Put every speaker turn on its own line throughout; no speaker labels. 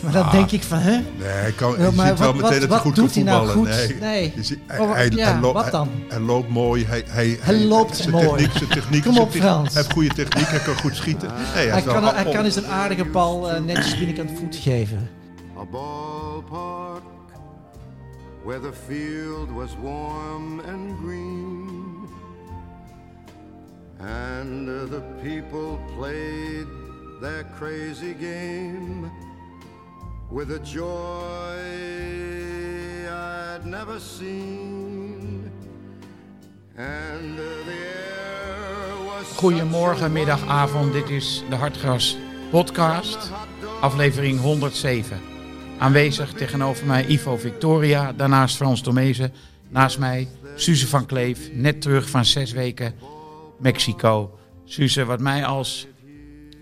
Maar dan denk ik van, hè?
Nee, hij kan, je
maar
ziet wel
wat-
meteen
wat-
dat hij goed
doet
kan
hij nou
voetballen.
goed?
Nee.
Nee.
Hij,
Oh,
hij,
ja,
hij loopt,
wat
hij-
dan?
Hij, loopt mooi. Hij, hij,
Hij loopt
zijn
mooi.
Techniek, zijn techniek,
Kom
zijn
op,
techniek-
Frans.
Hij heeft goede techniek, hij kan goed schieten. Nee, hij,
Hij
wel
kan, hij kan eens een aardige bal eh, netjes binnenkant voet geven.
A ballpark where the field was warm and green and uh, the people played their crazy game with a joy I'd never seen and the air was
Goedemorgen, middag, avond. Dit is de Hartgras podcast, aflevering 107. Aanwezig tegenover mij Ivo Victoria, daarnaast Frans Tomezen. Naast mij Suze van Kleef, net terug van zes weken Mexico. Suze, wat mij als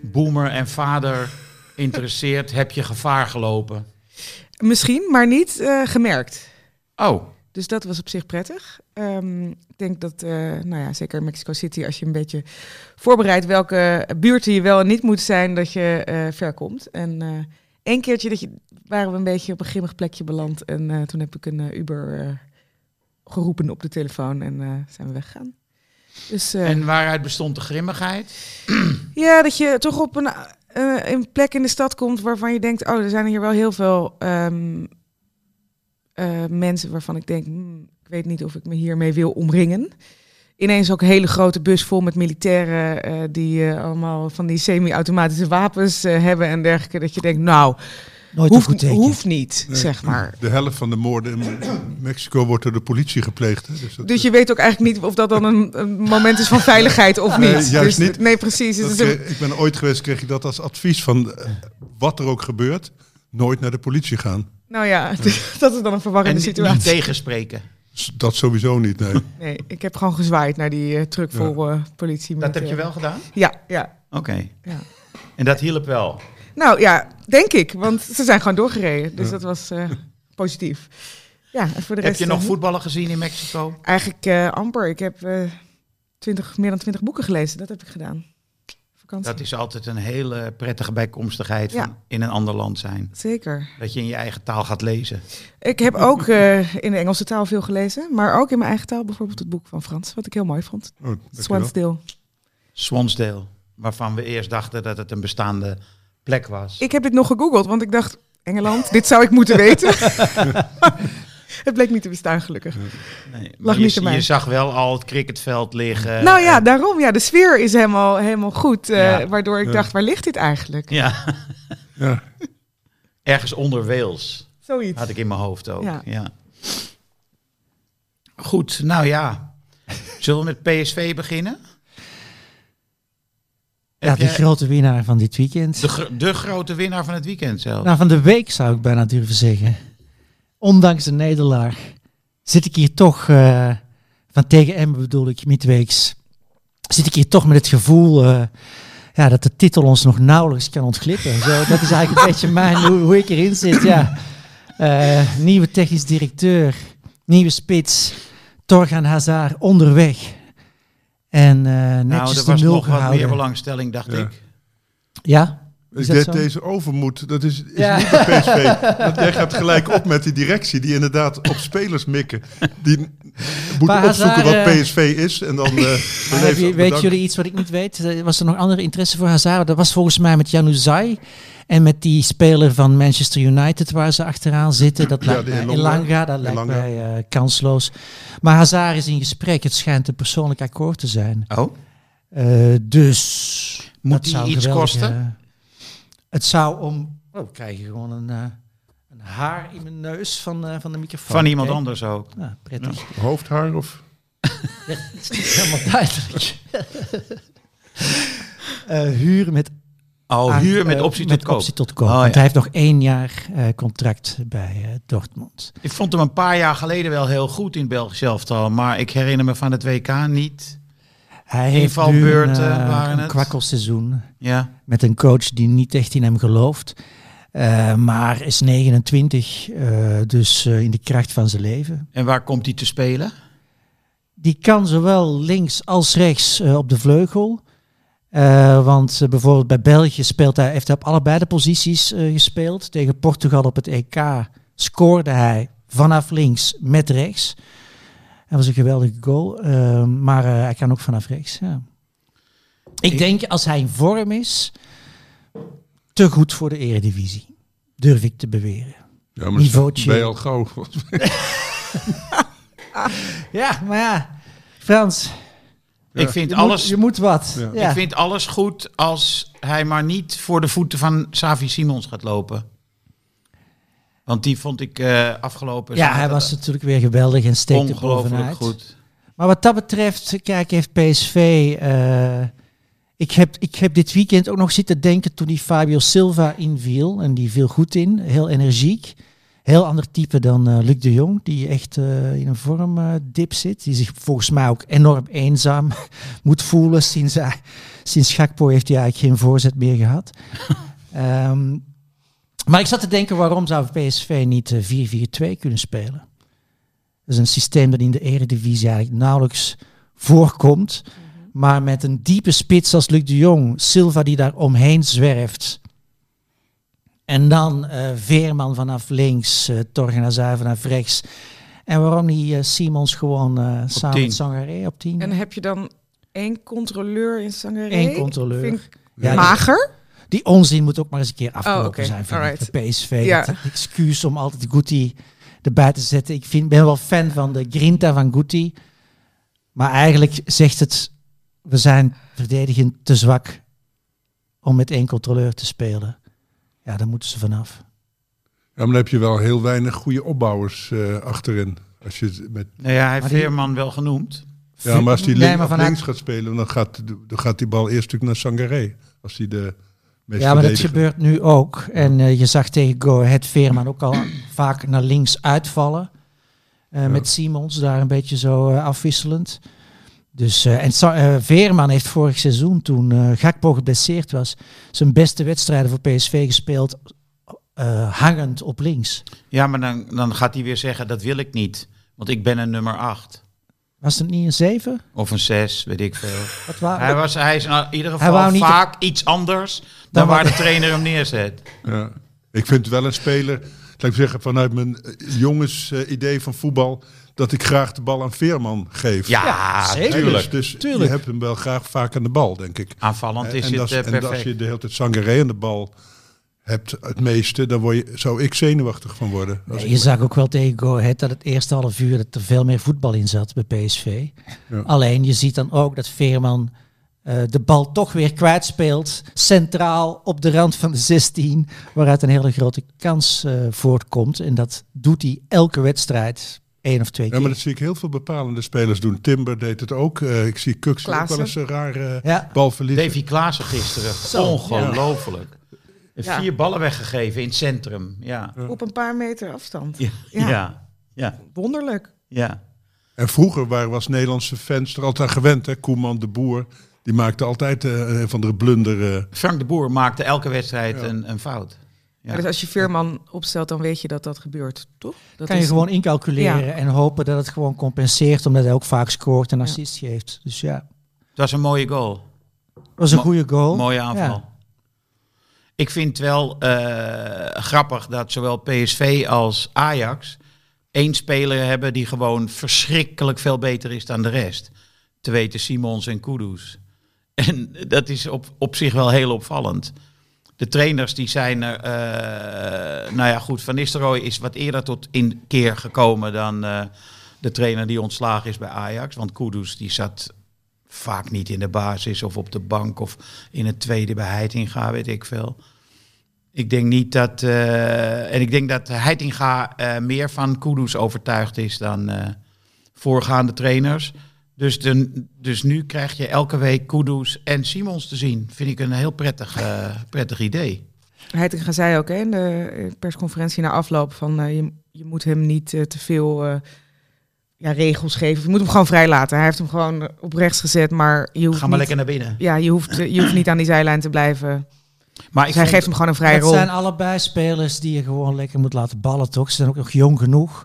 boomer en vader interesseert, heb je gevaar gelopen?
Misschien, maar niet eh, gemerkt.
Oh,
Dus dat was op zich prettig. Ehm, ik denk dat, eh, nou ja, zeker in Mexico City, als je een beetje voorbereidt welke buurten je wel en niet moet zijn, dat je eh, ver komt. En één keertje dat je, waren we een beetje op een grimmig plekje beland. En toen heb ik een Uber geroepen op de telefoon en zijn we weggegaan. Dus
en waaruit bestond de grimmigheid?
ja, dat je toch op een, eh, een plek in de stad komt waarvan je denkt, oh, er zijn hier wel heel veel ehm, eh, mensen waarvan ik denk, hmm, ik weet niet of ik me hiermee wil omringen. Ineens ook een hele grote bus vol met militairen eh, die allemaal van die semi-automatische wapens hebben en dergelijke. Dat je denkt, nou,
Nooit een goed
hoeft,
teken.
hoeft niet,
Nee.
zeg maar.
De helft van de moorden in Mexico wordt door de politie gepleegd. Hè? Dus, dat,
Dus je weet ook eigenlijk niet of dat dan een, een moment is van veiligheid of
Nee,
niet.
juist
dus,
niet.
Nee, precies.
dat kreeg- ik ben ooit geweest, kreeg ik dat als advies van eh, wat er ook gebeurt, nooit naar de politie gaan.
nou ja, dat is dan een
En
verwarrende
niet
situatie.
tegenspreken.
S- Dat sowieso niet, nee.
Nee, ik heb gewoon gezwaaid naar die eh, truck
Ja.
eh, politie.
Dat heb je wel gedaan?
Ja, ja,
Oké.
ja.
En dat hielp wel?
Nou ja, denk ik, want ze zijn gewoon doorgereden. Dus
Ja.
dat was eh, positief. Ja, en voor de
Heb
rest...
je nog
eh,
voetballen gezien in Mexico?
Eigenlijk eh, amper. Ik heb eh 20, meer dan twintig boeken gelezen. Dat heb ik gedaan. Vakantie.
Dat is altijd een hele prettige bijkomstigheid van in een ander land zijn.
Zeker.
Dat je in je eigen taal gaat lezen.
Ik heb ook eh, in de Engelse taal veel gelezen. Maar ook in mijn eigen taal bijvoorbeeld het boek van Frans. Wat ik heel mooi vond.
Oh.
Swansdale.
Swansdale, waarvan we eerst dachten dat het een bestaande plek was.
Ik heb dit nog gegoogeld, want ik dacht... Engeland, dit zou ik moeten weten. het bleek niet te bestaan, gelukkig.
nee,
lag
maar
niet
je, zag wel al het cricketveld liggen.
nou ja,
En-
daarom. Ja, de sfeer is helemaal, helemaal goed. eh,
Ja.
Waardoor ik
Ja.
dacht, waar ligt dit eigenlijk?
ja.
Ja.
Ergens onder Wales
Zoiets.
had ik in mijn hoofd ook. Ja.
Ja.
Goed, nou ja. Zullen we met PSV beginnen?
Ja, de grote winnaar van dit weekend.
de, gro- de grote winnaar van het weekend zelf.
Nou, van de week zou ik bijna durven zeggen. Ondanks de nederlaag zit ik hier toch, eh, van tegen Emmen bedoel ik, midweeks, zit ik hier toch met het gevoel eh, ja, dat de titel ons nog nauwelijks kan ontglippen. Zo, dat is eigenlijk een beetje mijn, hoe, hoe ik erin zit. Ja. Eh, nieuwe technisch directeur, nieuwe spits, Torgan Hazard onderweg. En eh
nou,
netjes
er
de
was
nul
nog wat meer belangstelling, dacht
Ja.
ik.
Ja? Is
Ik
dat
deze overmoed, dat is, is
Ja.
niet bij PSV. Want jij gaat gelijk op met die directie, die inderdaad op spelers mikken. Die moeten
Maar
opzoeken
Hazard,
wat
eh,
PSV is. En dan eh
je, weet jullie iets wat ik niet weet? Eh, Was er nog andere interesse voor Hazard? Dat was volgens mij met Januzaj en met die speler van Manchester United waar ze achteraan zitten. Dat
Ja,
lijkt
de
mij
Elanga.
Dat lijkt
Elanga.
mij eh, kansloos. Maar Hazard is in gesprek. Het schijnt een persoonlijk akkoord te zijn.
Oh,
Eh, dus
Moet die iets
geweldig,
kosten?
het zou om... Oh, we krijgen gewoon een, eh, een haar in mijn neus van, eh, van de microfoon.
van iemand anders ook.
Nou, prettig.
Hoofdhaar of...
Het is niet helemaal duidelijk. Eh huur met
Oh,
aan-
huur met
eh,
optie
met
tot koop.
optie tot koop.
Oh,
Want
ja.
hij heeft nog één jaar eh, contract bij eh, Dortmund.
Ik vond hem een paar jaar geleden wel heel goed in het Belgisch elftal. Maar ik herinner me van het WK niet.
Hij heeft nu
Invalbeurten
een,
waren
een kwakkelseizoen
Ja.
met een coach die niet echt in hem gelooft. Eh, maar is 29, eh, dus eh, in de kracht van zijn leven.
En waar komt hij te spelen?
Die kan zowel links als rechts op de vleugel. Want bijvoorbeeld bij België speelt hij, heeft hij op allebei de posities gespeeld. Tegen Portugal op het EK scoorde hij vanaf links met rechts. Dat was een geweldige goal. Maar hij kan ook vanaf rechts. Ja. Ik
Ik-
denk als hij in vorm is, te goed voor de eredivisie. Durf ik te beweren.
Ja, maar
Niveautje.
ben je al gauw.
Ja, maar ja, Frans,
Ik vind
je,
alles...
moet, je moet wat.
Ja.
Ja.
Ik vind alles goed als hij maar niet voor de voeten van Savi Simons gaat lopen. Want die vond ik eh, afgelopen
Ja, hij was natuurlijk weer geweldig en steekte
ongelooflijk
bovenuit.
goed.
Maar wat dat betreft, kijk, heeft PSV... eh, ik, heb, ik heb dit weekend ook nog zitten denken toen die Fabio Silva inviel. En die viel goed in, heel energiek. Heel ander type dan eh, Luc de Jong, die echt eh, in een vormdip zit. Die zich volgens mij ook enorm eenzaam moet voelen. Sinds, sinds Gakpo heeft hij eigenlijk geen voorzet meer gehad. Ehm, maar ik zat te denken, waarom zou PSV niet eh, 4-4-2 kunnen spelen? Dat is een systeem dat in de eredivisie eigenlijk nauwelijks voorkomt. Maar met een diepe spits als Luc de Jong, Silva die daar omheen zwerft. En dan eh, Veerman vanaf links, eh Torgen Azar vanaf rechts. En waarom niet eh, Simons gewoon eh, samen
tien.
met Sangaré op 10?
En heb je dan één controleur in Sangaré?
Eén controleur.
Vind ik
Ja, die-
mager?
Die onzin moet ook maar eens een keer afgelopen
Oh, oké.
zijn van de PSV.
Ja.
Dat excuus om altijd Guti erbij te zetten. Ik vind, ben wel fan van de grinta van Guti. Maar eigenlijk zegt het, we zijn verdedigend te zwak om met één controleur te spelen. Ja, daar moeten ze vanaf.
Ja, maar dan heb je wel heel weinig goede opbouwers eh, achterin. Als je het met,
Nou ja, hij heeft
die-
Veerman wel genoemd.
ja, maar als die
Nee,
link-
vanuit-
links gaat spelen, dan gaat, dan gaat die bal eerst natuurlijk naar Sangaré. Als die de meest
Ja, maar dat gebeurt nu ook. En eh, je zag tegen Go Ahead Veerman ook al vaak naar links uitvallen. Eh, Met Simons daar een beetje zo afwisselend. Dus, eh, en eh, Veerman heeft vorig seizoen, toen eh Gakpo geblesseerd was, zijn beste wedstrijden voor PSV gespeeld, eh, hangend op links.
Ja, maar dan, dan gaat hij weer zeggen, dat wil ik niet. Want ik ben een nummer 8.
Was het niet een 7?
Of een 6, weet ik veel.
Wat wa-
Hij, was, hij is in ieder geval vaak iets anders dan,
Dan
waar de trainer hem neerzet.
Ja. Ik vind wel een speler, laat ik zeggen, vanuit mijn jongens idee van voetbal, dat ik graag de bal aan Veerman geef.
Ja,
zeker.
Tuurlijk.
Dus, dus
Tuurlijk.
je hebt hem wel graag vaak aan de bal, denk ik.
Aanvallend is
en,
het
als,
eh,
en
perfect.
als je de hele tijd Sangaré aan de bal hebt, het meeste, dan word je, zou ik zenuwachtig van worden. Als
Nee,
ik-
je zag ook wel tegen Go Ahead dat het eerste half uur dat er veel meer voetbal in zat bij PSV.
Ja.
Alleen je ziet dan ook dat Veerman eh, de bal toch weer kwijtspeelt. Centraal op de rand van de 16. Waaruit een hele grote kans eh, voortkomt. En dat doet hij elke wedstrijd. Één of twee
Ja, maar dat zie ik heel veel bepalende spelers doen. Timber deed het ook. Eh, ik zie Kux ook wel eens een rare
Ja.
bal verliezen.
Davy Klaassen gisteren.
Zo,
Ongelooflijk.
Ja.
Vier ballen weggegeven in het centrum. Ja.
Op een paar meter afstand.
Ja.
Ja.
Ja. Ja.
Wonderlijk.
ja.
En vroeger waren was Nederlandse fans er altijd aan gewend. Hè? Koeman de Boer, die maakte altijd eh, een van de blunder. eh.
Frank de Boer maakte elke wedstrijd een, een fout. Ja.
Dus als je Veerman opstelt, dan weet je dat dat gebeurt, toch? Dat
kan je
is-
gewoon incalculeren
Ja.
en hopen dat het gewoon compenseert. Omdat hij ook vaak scoort en assist geeft. Dus ja, dat
Het was een mooie goal.
was een
Mo-
goede goal.
Mooie aanval.
Ja.
Ik vind wel eh, grappig dat zowel PSV als Ajax één speler hebben die gewoon verschrikkelijk veel beter is dan de rest. Te weten Simons en Kudus. En dat is op, op zich wel heel opvallend. De trainers die zijn er, eh, nou ja goed, Van Nistelrooy is wat eerder tot inkeer gekomen dan eh, de trainer die ontslagen is bij Ajax. Want Kudus die zat vaak niet in de basis of op de bank of in het tweede bij Heitinga, weet ik veel. Ik denk niet dat, eh, en ik denk dat Heitinga meer van Kudus overtuigd is dan voorgaande trainers. Dus, de, dus nu krijg je elke week Kudus en Simons te zien. Vind ik een heel prettig, eh, prettig idee.
Heitinga zei ook hè, in de persconferentie na afloop van eh, je, je moet hem niet eh, te veel ja, regels geven. Je moet hem gewoon vrij laten. Hij heeft hem gewoon op rechts gezet, maar je hoeft
Ga maar
niet,
lekker naar binnen.
ja, je hoeft, je hoeft niet aan die zijlijn te blijven.
Maar
Dus
ik
hij geeft hem gewoon een vrije
Het
rol.
zijn allebei spelers die je gewoon lekker moet laten ballen, toch? Ze zijn ook nog jong genoeg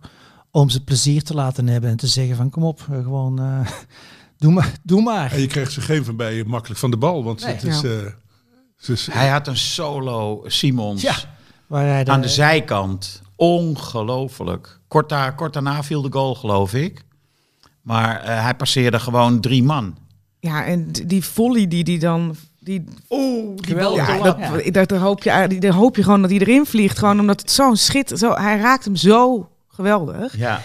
om ze plezier te laten hebben en te zeggen van kom op, eh, gewoon eh, doe, maar, doe maar.
En je krijgt ze geen van bij makkelijk van de bal. Want
Nee.
het is,
Ja.
eh, is-
Hij had een solo Simons
Ja, Waar hij
aan de zijkant. Ongelooflijk. Kort, daar, kort daarna viel de goal, geloof ik. Maar eh, hij passeerde gewoon drie man.
Ja, en die volley die die dan... Die,
Oeh, die
ja,
de
dat, daar hoop je, daar hoop je gewoon dat hij erin vliegt. Gewoon omdat het zo'n schit... Zo, hij raakt hem zo geweldig.
Ja,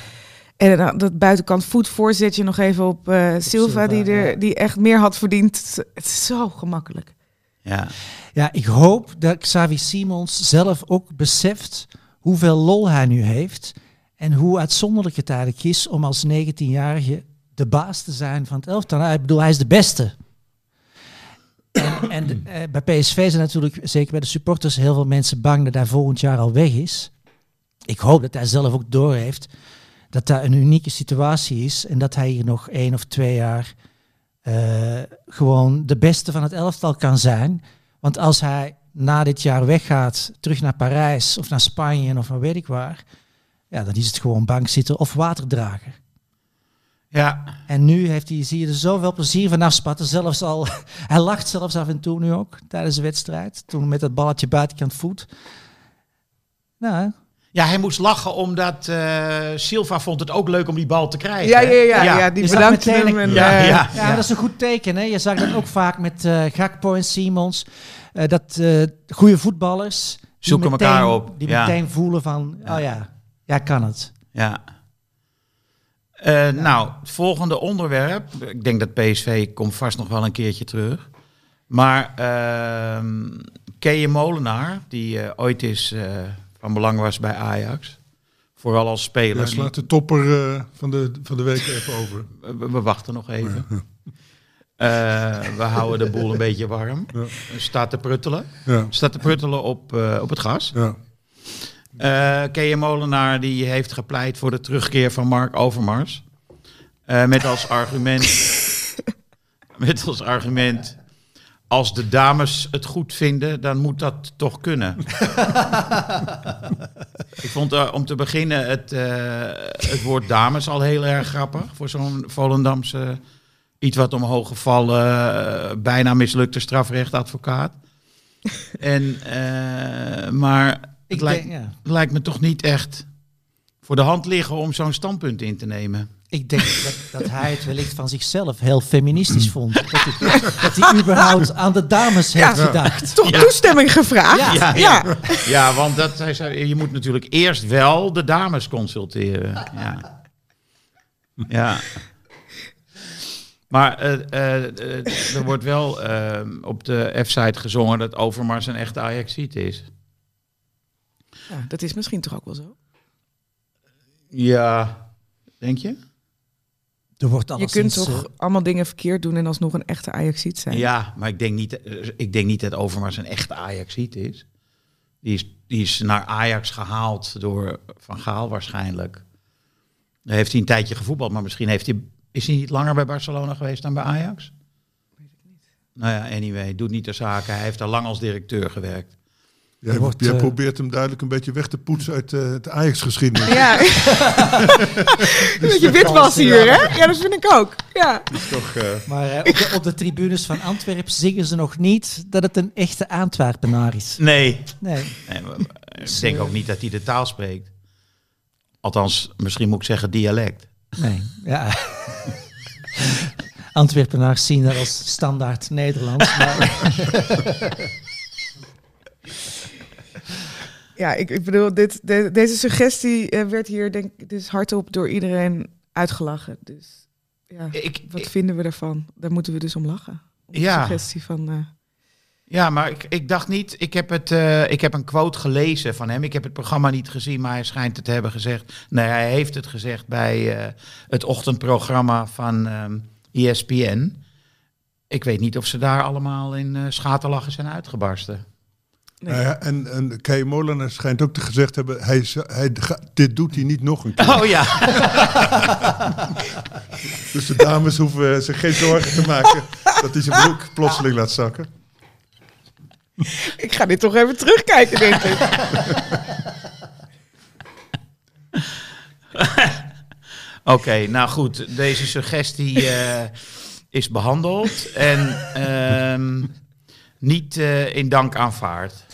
En dan dat buitenkant voet voorzetje nog even op eh, Silva,
Silva,
die, er,
ja.
die echt meer had verdiend. Het is zo gemakkelijk.
ja.
Ja, ik hoop dat Xavi Simons zelf ook beseft hoeveel lol hij nu heeft. En hoe uitzonderlijk het eigenlijk is om als 19-jarige de baas te zijn van het elftal. Nou, Ik bedoel, hij is de beste. En, en de- eh, bij PSV zijn natuurlijk, zeker bij de supporters, heel veel mensen bang dat hij volgend jaar al weg is. Ik hoop dat hij zelf ook doorheeft dat dat een unieke situatie is. En dat hij hier nog één of twee jaar eh, gewoon de beste van het elftal kan zijn. Want als hij na dit jaar weggaat, terug naar Parijs of naar Spanje of naar weet ik waar, ja, dan is het gewoon bankzitter of waterdrager.
ja.
En nu heeft hij, zie je er zoveel plezier van afspatten. Zelfs al, hij lacht zelfs af en toe nu ook tijdens de wedstrijd. Toen met dat balletje buitenkant voet. Nou,
Ja, hij moest lachen omdat eh, Silva vond het ook leuk om die bal te krijgen.
Ja, ja, ja, ja,
Ja.
die
meteen
hem.
een-
En,
Ja,
eh,
ja.
ja, dat is een goed teken. Hè? Je zag dat ook vaak met eh Gakpo en Simons. Eh, dat eh goede voetballers.
Zoeken
meteen-
elkaar op,
Die
ja.
meteen voelen van, oh ja, ja kan het.
Ja. Eh, Nou, het volgende onderwerp. Ik denk dat PSV komt vast nog wel een keertje terug. Maar ehm Keje Molenaar, die ooit is eh, van belang was bij Ajax. Vooral als
ja,
speler.
slaat de topper eh, van, de, van de week even over.
We, we wachten nog even. Eh, we houden de boel een beetje warm.
Ja.
Staat te pruttelen.
Ja,
Staat te pruttelen op, eh, op het gas.
ja.
Keje Molenaar die heeft gepleit voor de terugkeer van Mark Overmars. Met als argument... met als argument... Als de dames het goed vinden, dan moet dat toch kunnen. Ik vond eh, om te beginnen het, eh, het woord dames al heel erg grappig. Voor zo'n Volendamse, iets wat omhoog gevallen, eh, bijna mislukte strafrechtadvocaat. En, maar het
Ik
lijkt,
denk, ja.
lijkt me toch niet echt voor de hand liggen om zo'n standpunt in te nemen.
Ik denk dat, dat hij het wellicht van zichzelf heel feministisch vond. Dat hij, dat hij überhaupt aan de dames heeft gedacht.
Toch toestemming gevraagd?
Ja.
Ja, ja. want dat, hij zei, je moet natuurlijk eerst wel de dames consulteren. Ja. ja. Maar eh, eh, eh, er wordt wel eh, op de F-site gezongen dat Overmars een echte Ajaxiet is.
Ja, dat is misschien toch ook wel zo.
Ja, denk je?
Er wordt
Je kunt toch
eh,
allemaal dingen verkeerd doen en alsnog een echte Ajaxiet zijn.
Ja, maar ik denk niet, eh, ik denk niet dat Overmars een echte Ajaxiet is. Die is, die is naar Ajax gehaald door Van Gaal waarschijnlijk. Daar heeft hij een tijdje gevoetbald, maar misschien heeft hij, is hij niet langer bij Barcelona geweest dan bij Ajax? Weet ik niet. Nou ja, anyway, doet niet de zaken. Hij heeft daar lang als directeur gewerkt.
Jij,
wordt,
jij
eh,
probeert hem duidelijk een beetje weg te poetsen uit eh de Ajax-geschiedenis.
Ja. een beetje witwas hier, hè? Ja, dat vind ik ook. Ja.
Toch, eh,
Maar eh, op, de, op de tribunes van Antwerpen zingen ze nog niet dat het een echte Antwerpenaar is.
Nee,
Nee.
nee maar- maar ik denk ook niet dat hij de taal spreekt. Althans, misschien moet ik zeggen dialect.
Nee, ja. Antwerpenaars zien dat als standaard Nederlands. Maar
Ja, ik, ik bedoel, dit, de- deze suggestie eh, werd hier denk ik dus hardop door iedereen uitgelachen. Dus ja,
Ik,
wat
ik-
vinden we daarvan? Daar moeten we dus om lachen. Om de
Ja.
suggestie van... eh,
Ja, maar ik, ik dacht niet. Ik heb, het, eh, ik heb een quote gelezen van hem. Ik heb het programma niet gezien, maar hij schijnt het te hebben gezegd. Nee, hij heeft het gezegd bij het ochtendprogramma van ehm, ESPN. Ik weet niet of ze daar allemaal in schaterlachen zijn uitgebarsten.
Nou ja, en, en Kei Molenaar schijnt ook te gezegd hebben, hij, hij, dit doet hij niet nog een keer.
Oh ja.
Dus de dames hoeven zich geen zorgen te maken dat hij zijn broek plotseling laat zakken.
Ik ga dit toch even terugkijken, denk ik.
Oké, nou goed. Deze suggestie eh, is behandeld en ehm, niet eh, in dank aanvaard.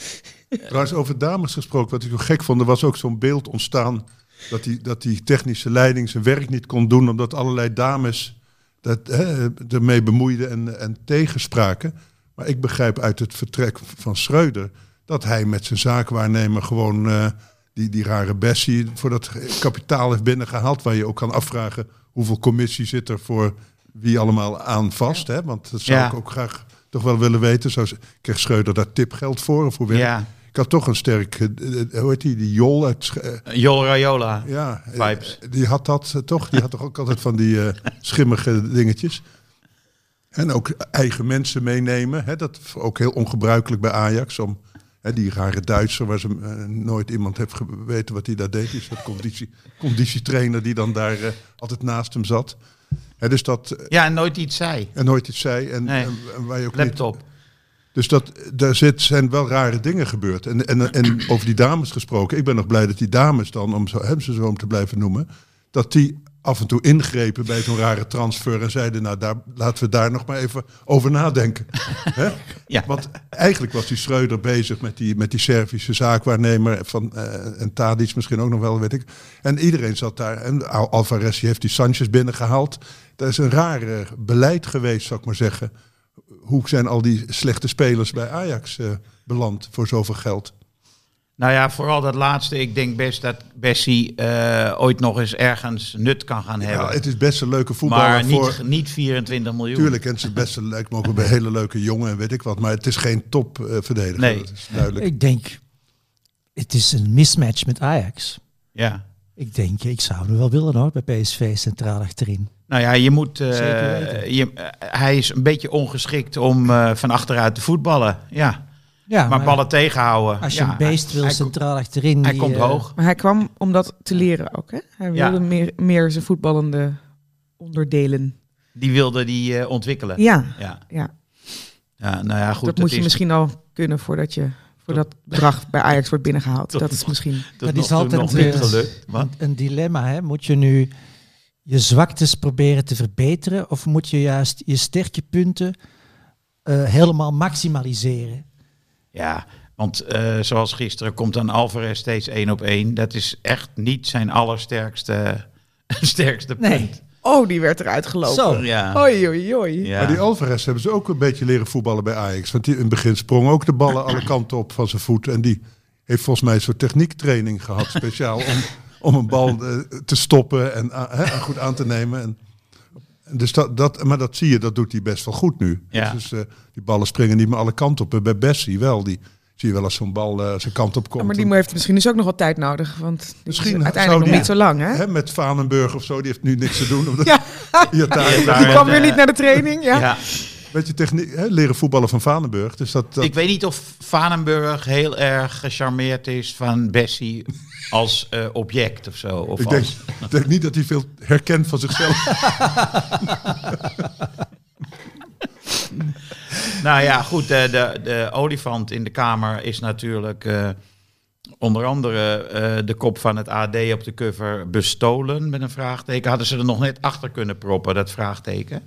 Trouwens, over dames gesproken, wat ik zo gek vond, er was ook zo'n beeld ontstaan dat die, dat die technische leiding zijn werk niet kon doen, omdat allerlei dames dat, hè, ermee bemoeiden en, en tegenspraken. Maar ik begrijp uit het vertrek van Schreuder dat hij met zijn zaakwaarnemer gewoon eh, die, die rare Bessie voor dat kapitaal heeft binnengehaald, waar je ook kan afvragen hoeveel commissie zit er voor wie allemaal aan vast. Hè? Want dat zou
Ja.
ik ook graag toch wel willen weten. Ze- kreeg Schreuder daar tipgeld voor? Of hoe werkt
Ja,
ik had toch een sterk, eh, eh, hoe heet die, die Jol uit, eh,
Jol Rayola.
ja,
Vibes.
die had dat toch, die had toch ook altijd van die schimmige dingetjes. En ook eigen mensen meenemen, hè, dat is ook heel ongebruikelijk bij Ajax, om hè, die rare Duitser waar ze nooit iemand heeft geweten wat hij daar deed, is dat conditie, conditietrainer die dan daar altijd naast hem zat. Dus dat,
Ja, en nooit iets zei.
en nooit iets zei en,
Nee.
en, en waar je ook niet
Laptop.
dus dat, daar zit, zijn wel rare dingen gebeurd. En, en, en over die dames gesproken. Ik ben nog blij dat die dames dan, om zo, hem ze zo om te blijven noemen... dat die af en toe ingrepen bij zo'n rare transfer... en zeiden, nou, daar, laten we daar nog maar even over nadenken. Hè?
Ja.
Want eigenlijk was die Schreuder bezig met die, met die Servische zaakwaarnemer... Van, eh, en Tadic misschien ook nog wel, weet ik. En iedereen zat daar. En Al- Alvarez heeft die Sanchez binnengehaald. Dat is een rare beleid geweest, zou ik maar zeggen hoe zijn al die slechte spelers bij Ajax eh, beland voor zoveel geld?
Nou ja, vooral dat laatste. Ik denk best dat Bessie eh, ooit nog eens ergens nut kan gaan hebben.
Ja, het is best een leuke voetballer
maar niet,
voor.
niet 24 miljoen.
Tuurlijk, en het is best een, lijkt me ook een hele leuke jongen en weet ik wat. Maar het is geen topverdediger.
Nee.
Dat is duidelijk.
Ik denk, het is een mismatch met Ajax.
Ja.
Ik denk, ik zou hem wel willen hoor, bij PSV centraal achterin.
Nou ja, je moet. eh,
Zeker weten.
je, eh, hij is een beetje ongeschikt om eh, van achteruit te voetballen. Ja.
Ja,
maar, ballen tegenhouden.
Als je
ja,
een beest wil
hij,
centraal achterin.
hij
die,
komt
eh,
hoog.
Maar hij kwam om dat te leren ook, hè? Hij
Ja.
wilde meer, meer zijn voetballende onderdelen.
Die wilde die eh, ontwikkelen.
Ja,
Ja.
ja.
ja, nou ja, goed.
dat moet
het
je
is
misschien al kunnen voordat je voor dat bedrag bij Ajax wordt binnengehaald.
Tot-
Dat is misschien.
Dat is altijd,
nog niet
eh,
gelukt.
Een, een dilemma. Hè? Moet je nu je zwaktes proberen te verbeteren of moet je juist je sterke punten eh, helemaal maximaliseren?
Ja, want eh, zoals gisteren komt dan Alvarez steeds één op één. Dat is echt niet zijn allersterkste sterkste punt.
Nee.
Oh, die werd eruit gelopen.
Zo.
Ja.
Oei, oei, oei.
Ja.
Maar die Alvarez hebben ze ook een beetje leren voetballen bij Ajax. Want die, in het begin sprong ook de ballen alle kanten op van zijn voet. En die heeft volgens mij een soort techniektraining gehad. Speciaal om, om een bal eh, te stoppen en hè, goed aan te nemen. En, en dus dat, dat, maar dat zie je, dat doet hij best wel goed nu.
Ja.
Dus eh, die ballen springen niet meer alle kanten op. En Bij Bessie wel. Die zie je wel als zo'n bal eh, zijn kant op komt.
Ja, maar die heeft misschien dus ook nog wat tijd nodig. Want
Misschien
is
zou
uiteindelijk nog
die-
niet zo lang, hè?
Hè, met Vanenburg of zo, die heeft nu niks te doen. Omdat
Ja.
je daar
Ja,
Die kwam
en,
weer niet naar de training, ja.
Beetje techniek, hè, leren voetballen van Vanenburg. Dus dat, dat
Ik weet niet of Vanenburg heel erg gecharmeerd is van Bessie als eh, object of zo. Of
ik denk,
als,
ik denk niet dat hij veel herkent van zichzelf.
Nou ja, goed, de, de, de olifant in de kamer is natuurlijk eh, onder andere eh, de kop van het AD op de cover bestolen met een vraagteken. Hadden ze er nog net achter kunnen proppen, dat vraagteken.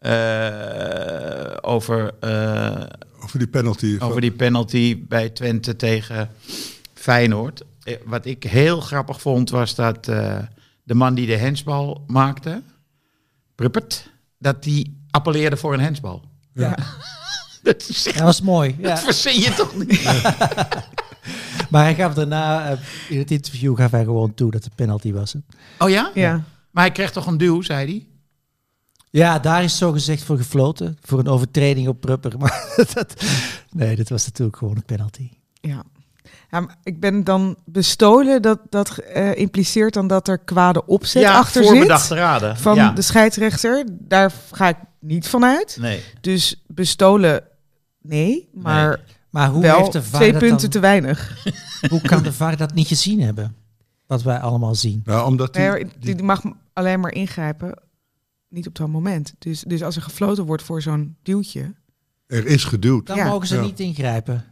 Eh, over, eh,
Over die penalty.
over die penalty bij Twente tegen Feyenoord. Eh, Wat ik heel grappig vond was dat eh, de man die de hensbal maakte, Pruppert, dat die appelleerde voor een hensbal.
Ja.
Dat is
Dat was mooi. Ja.
dat verzin je toch niet?
Maar hij gaf daarna, in het interview gaf hij gewoon toe dat het penalty was. hè.
Oh ja?
Ja.
Maar hij kreeg toch een duw, zei hij?
Ja, daar is zo gezegd voor gefloten. Voor een overtreding op Prupper. Maar dat, nee, dat was natuurlijk gewoon een penalty.
ja. Ja, maar ik ben dan bestolen. Dat, dat eh, impliceert dan dat er kwade opzet
ja,
achter zit.
voorbedachte raden.
Van
ja.
de scheidsrechter. Daar ga ik niet van uit.
Nee.
Dus bestolen, nee. Maar
Maar hoe
wel
heeft de VAR
twee punten
dan-
te weinig.
Hoe kan de VAR dat niet gezien hebben? Wat wij allemaal zien.
Nou, omdat die,
Nee, maar
die-
die mag alleen maar ingrijpen. Niet op dat moment. Dus, dus als er gefloten wordt voor zo'n duwtje.
er is geduwd.
Dan
Ja.
mogen ze
Ja.
niet ingrijpen.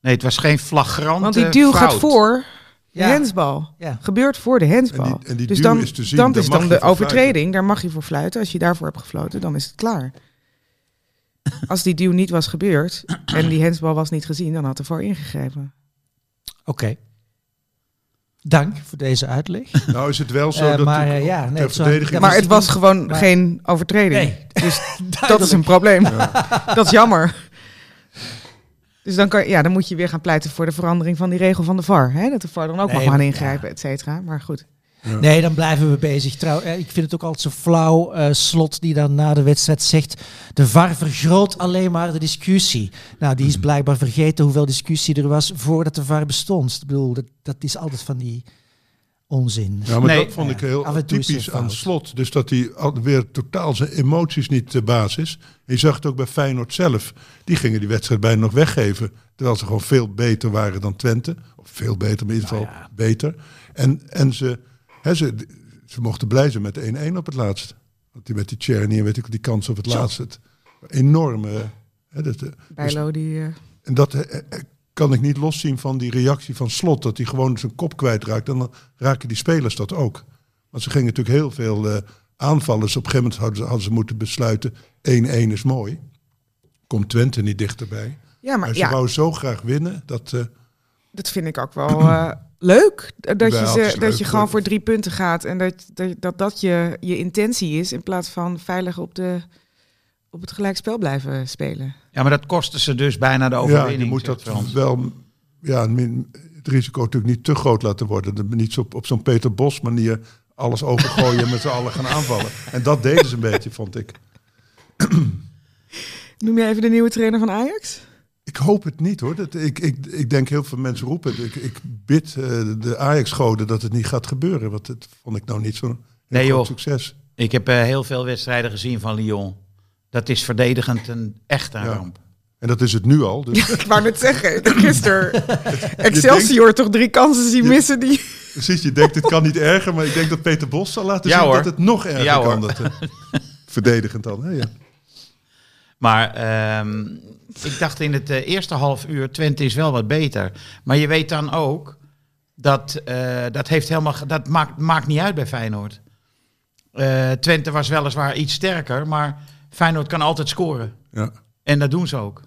Nee, het was geen flagrante
Want die duw gaat voor de
Ja.
hensbal.
Ja.
Gebeurt voor de hensbal.
En die- en die
dus
duw
dan,
is te zien,
dan is dan de overtreding. Daar mag je voor fluiten. Als je daarvoor hebt gefloten, dan is het klaar. Als die duw niet was gebeurd en die hensbal was niet gezien, dan had er voor ingegrepen.
Oké. Dank voor deze uitleg.
Nou is het wel zo
Eh,
dat
maar,
de-
eh, ja, nee,
verdediging
maar
was
het was gewoon
maar-
geen overtreding.
Nee,
Dus dat is een probleem. Dat is jammer. Dus dan, kan, ja, dan moet je weer gaan pleiten voor de verandering van die regel van de VAR. Hè? Dat de VAR dan ook
Nee,
mag gaan
maar-
ingrijpen, et cetera. Maar goed.
Nee, dan blijven we bezig. Trouw, eh, ik vind het ook altijd zo flauw, eh, Slot die dan na de wedstrijd zegt... de VAR vergroot alleen maar de discussie. Nou, die is
Mhm.
blijkbaar vergeten hoeveel discussie er was voordat de VAR bestond. Ik bedoel, dat, dat is altijd van die onzin.
Ja, maar
Nee.
dat vond ik heel typisch aan slot. Dus dat hij weer totaal zijn emoties niet de basis. Je zag het ook bij Feyenoord zelf. Die gingen die wedstrijd bijna nog weggeven. Terwijl ze gewoon veel beter waren dan Twente. Of veel beter, maar in ieder geval beter. En, en ze, ze, ze mochten blij zijn met de 1-1 op het laatst. Want die met die Cherny en weet ik die kans op het laatst. Het, enorme... Dat, eh,
Bijlo die... eh,
en dat eh, kan ik niet loszien van die reactie van Slot. Dat hij gewoon zijn kop kwijtraakt. En dan raken die spelers dat ook. Want ze gingen natuurlijk heel veel aanvallen. Dus op een gegeven moment hadden ze, hadden ze moeten besluiten... 1-1 is mooi. Komt Twente niet dichterbij.
ja, maar
Maar ze
ja,
wou zo graag winnen. Dat,
dat vind ik ook wel leuk. Dat, je, ze, dat
leuk,
je gewoon
leuk.
voor drie punten gaat. En dat dat, dat, dat je, je intentie is. In plaats van veilig op, de, op het gelijkspel blijven spelen.
Ja, maar dat kostte ze dus bijna de
ja,
overwinning.
je moet dat
Frans.
wel... Ja, het risico natuurlijk niet te groot laten worden. Dat Niet zo op, op zo'n Peter Bos manier alles overgooien en met z'n allen gaan aanvallen. En dat deden ze een beetje, vond ik.
Noem je even de nieuwe trainer van Ajax?
Ik hoop het niet hoor. Dat, ik, ik, ik denk heel veel mensen roepen. het. Ik, ik bid eh, de Ajax-goden dat het niet gaat gebeuren. Want dat vond ik nou niet zo'n
Nee, joh.
succes.
Ik heb eh, heel veel wedstrijden gezien van Lyon. Dat is verdedigend een echt een
Ja.
ramp.
En dat is het nu al. Dus
Ik wou net zeggen, gisteren Excelsior toch drie kansen zien
Je-
missen. Die...
precies, je denkt het kan niet erger. Maar ik denk dat Peter Bos zal laten
Ja,
zien
hoor.
dat het nog erger
Ja,
kan. Dat, verdedigend dan. Hè? Ja.
Maar ehm, ik dacht in het eh, eerste half uur, Twente is wel wat beter. Maar je weet dan ook, dat, eh, dat, heeft helemaal, dat maakt, maakt niet uit bij Feyenoord. Eh, Twente was weliswaar iets sterker, maar Feyenoord kan altijd scoren.
Ja.
En dat doen ze ook.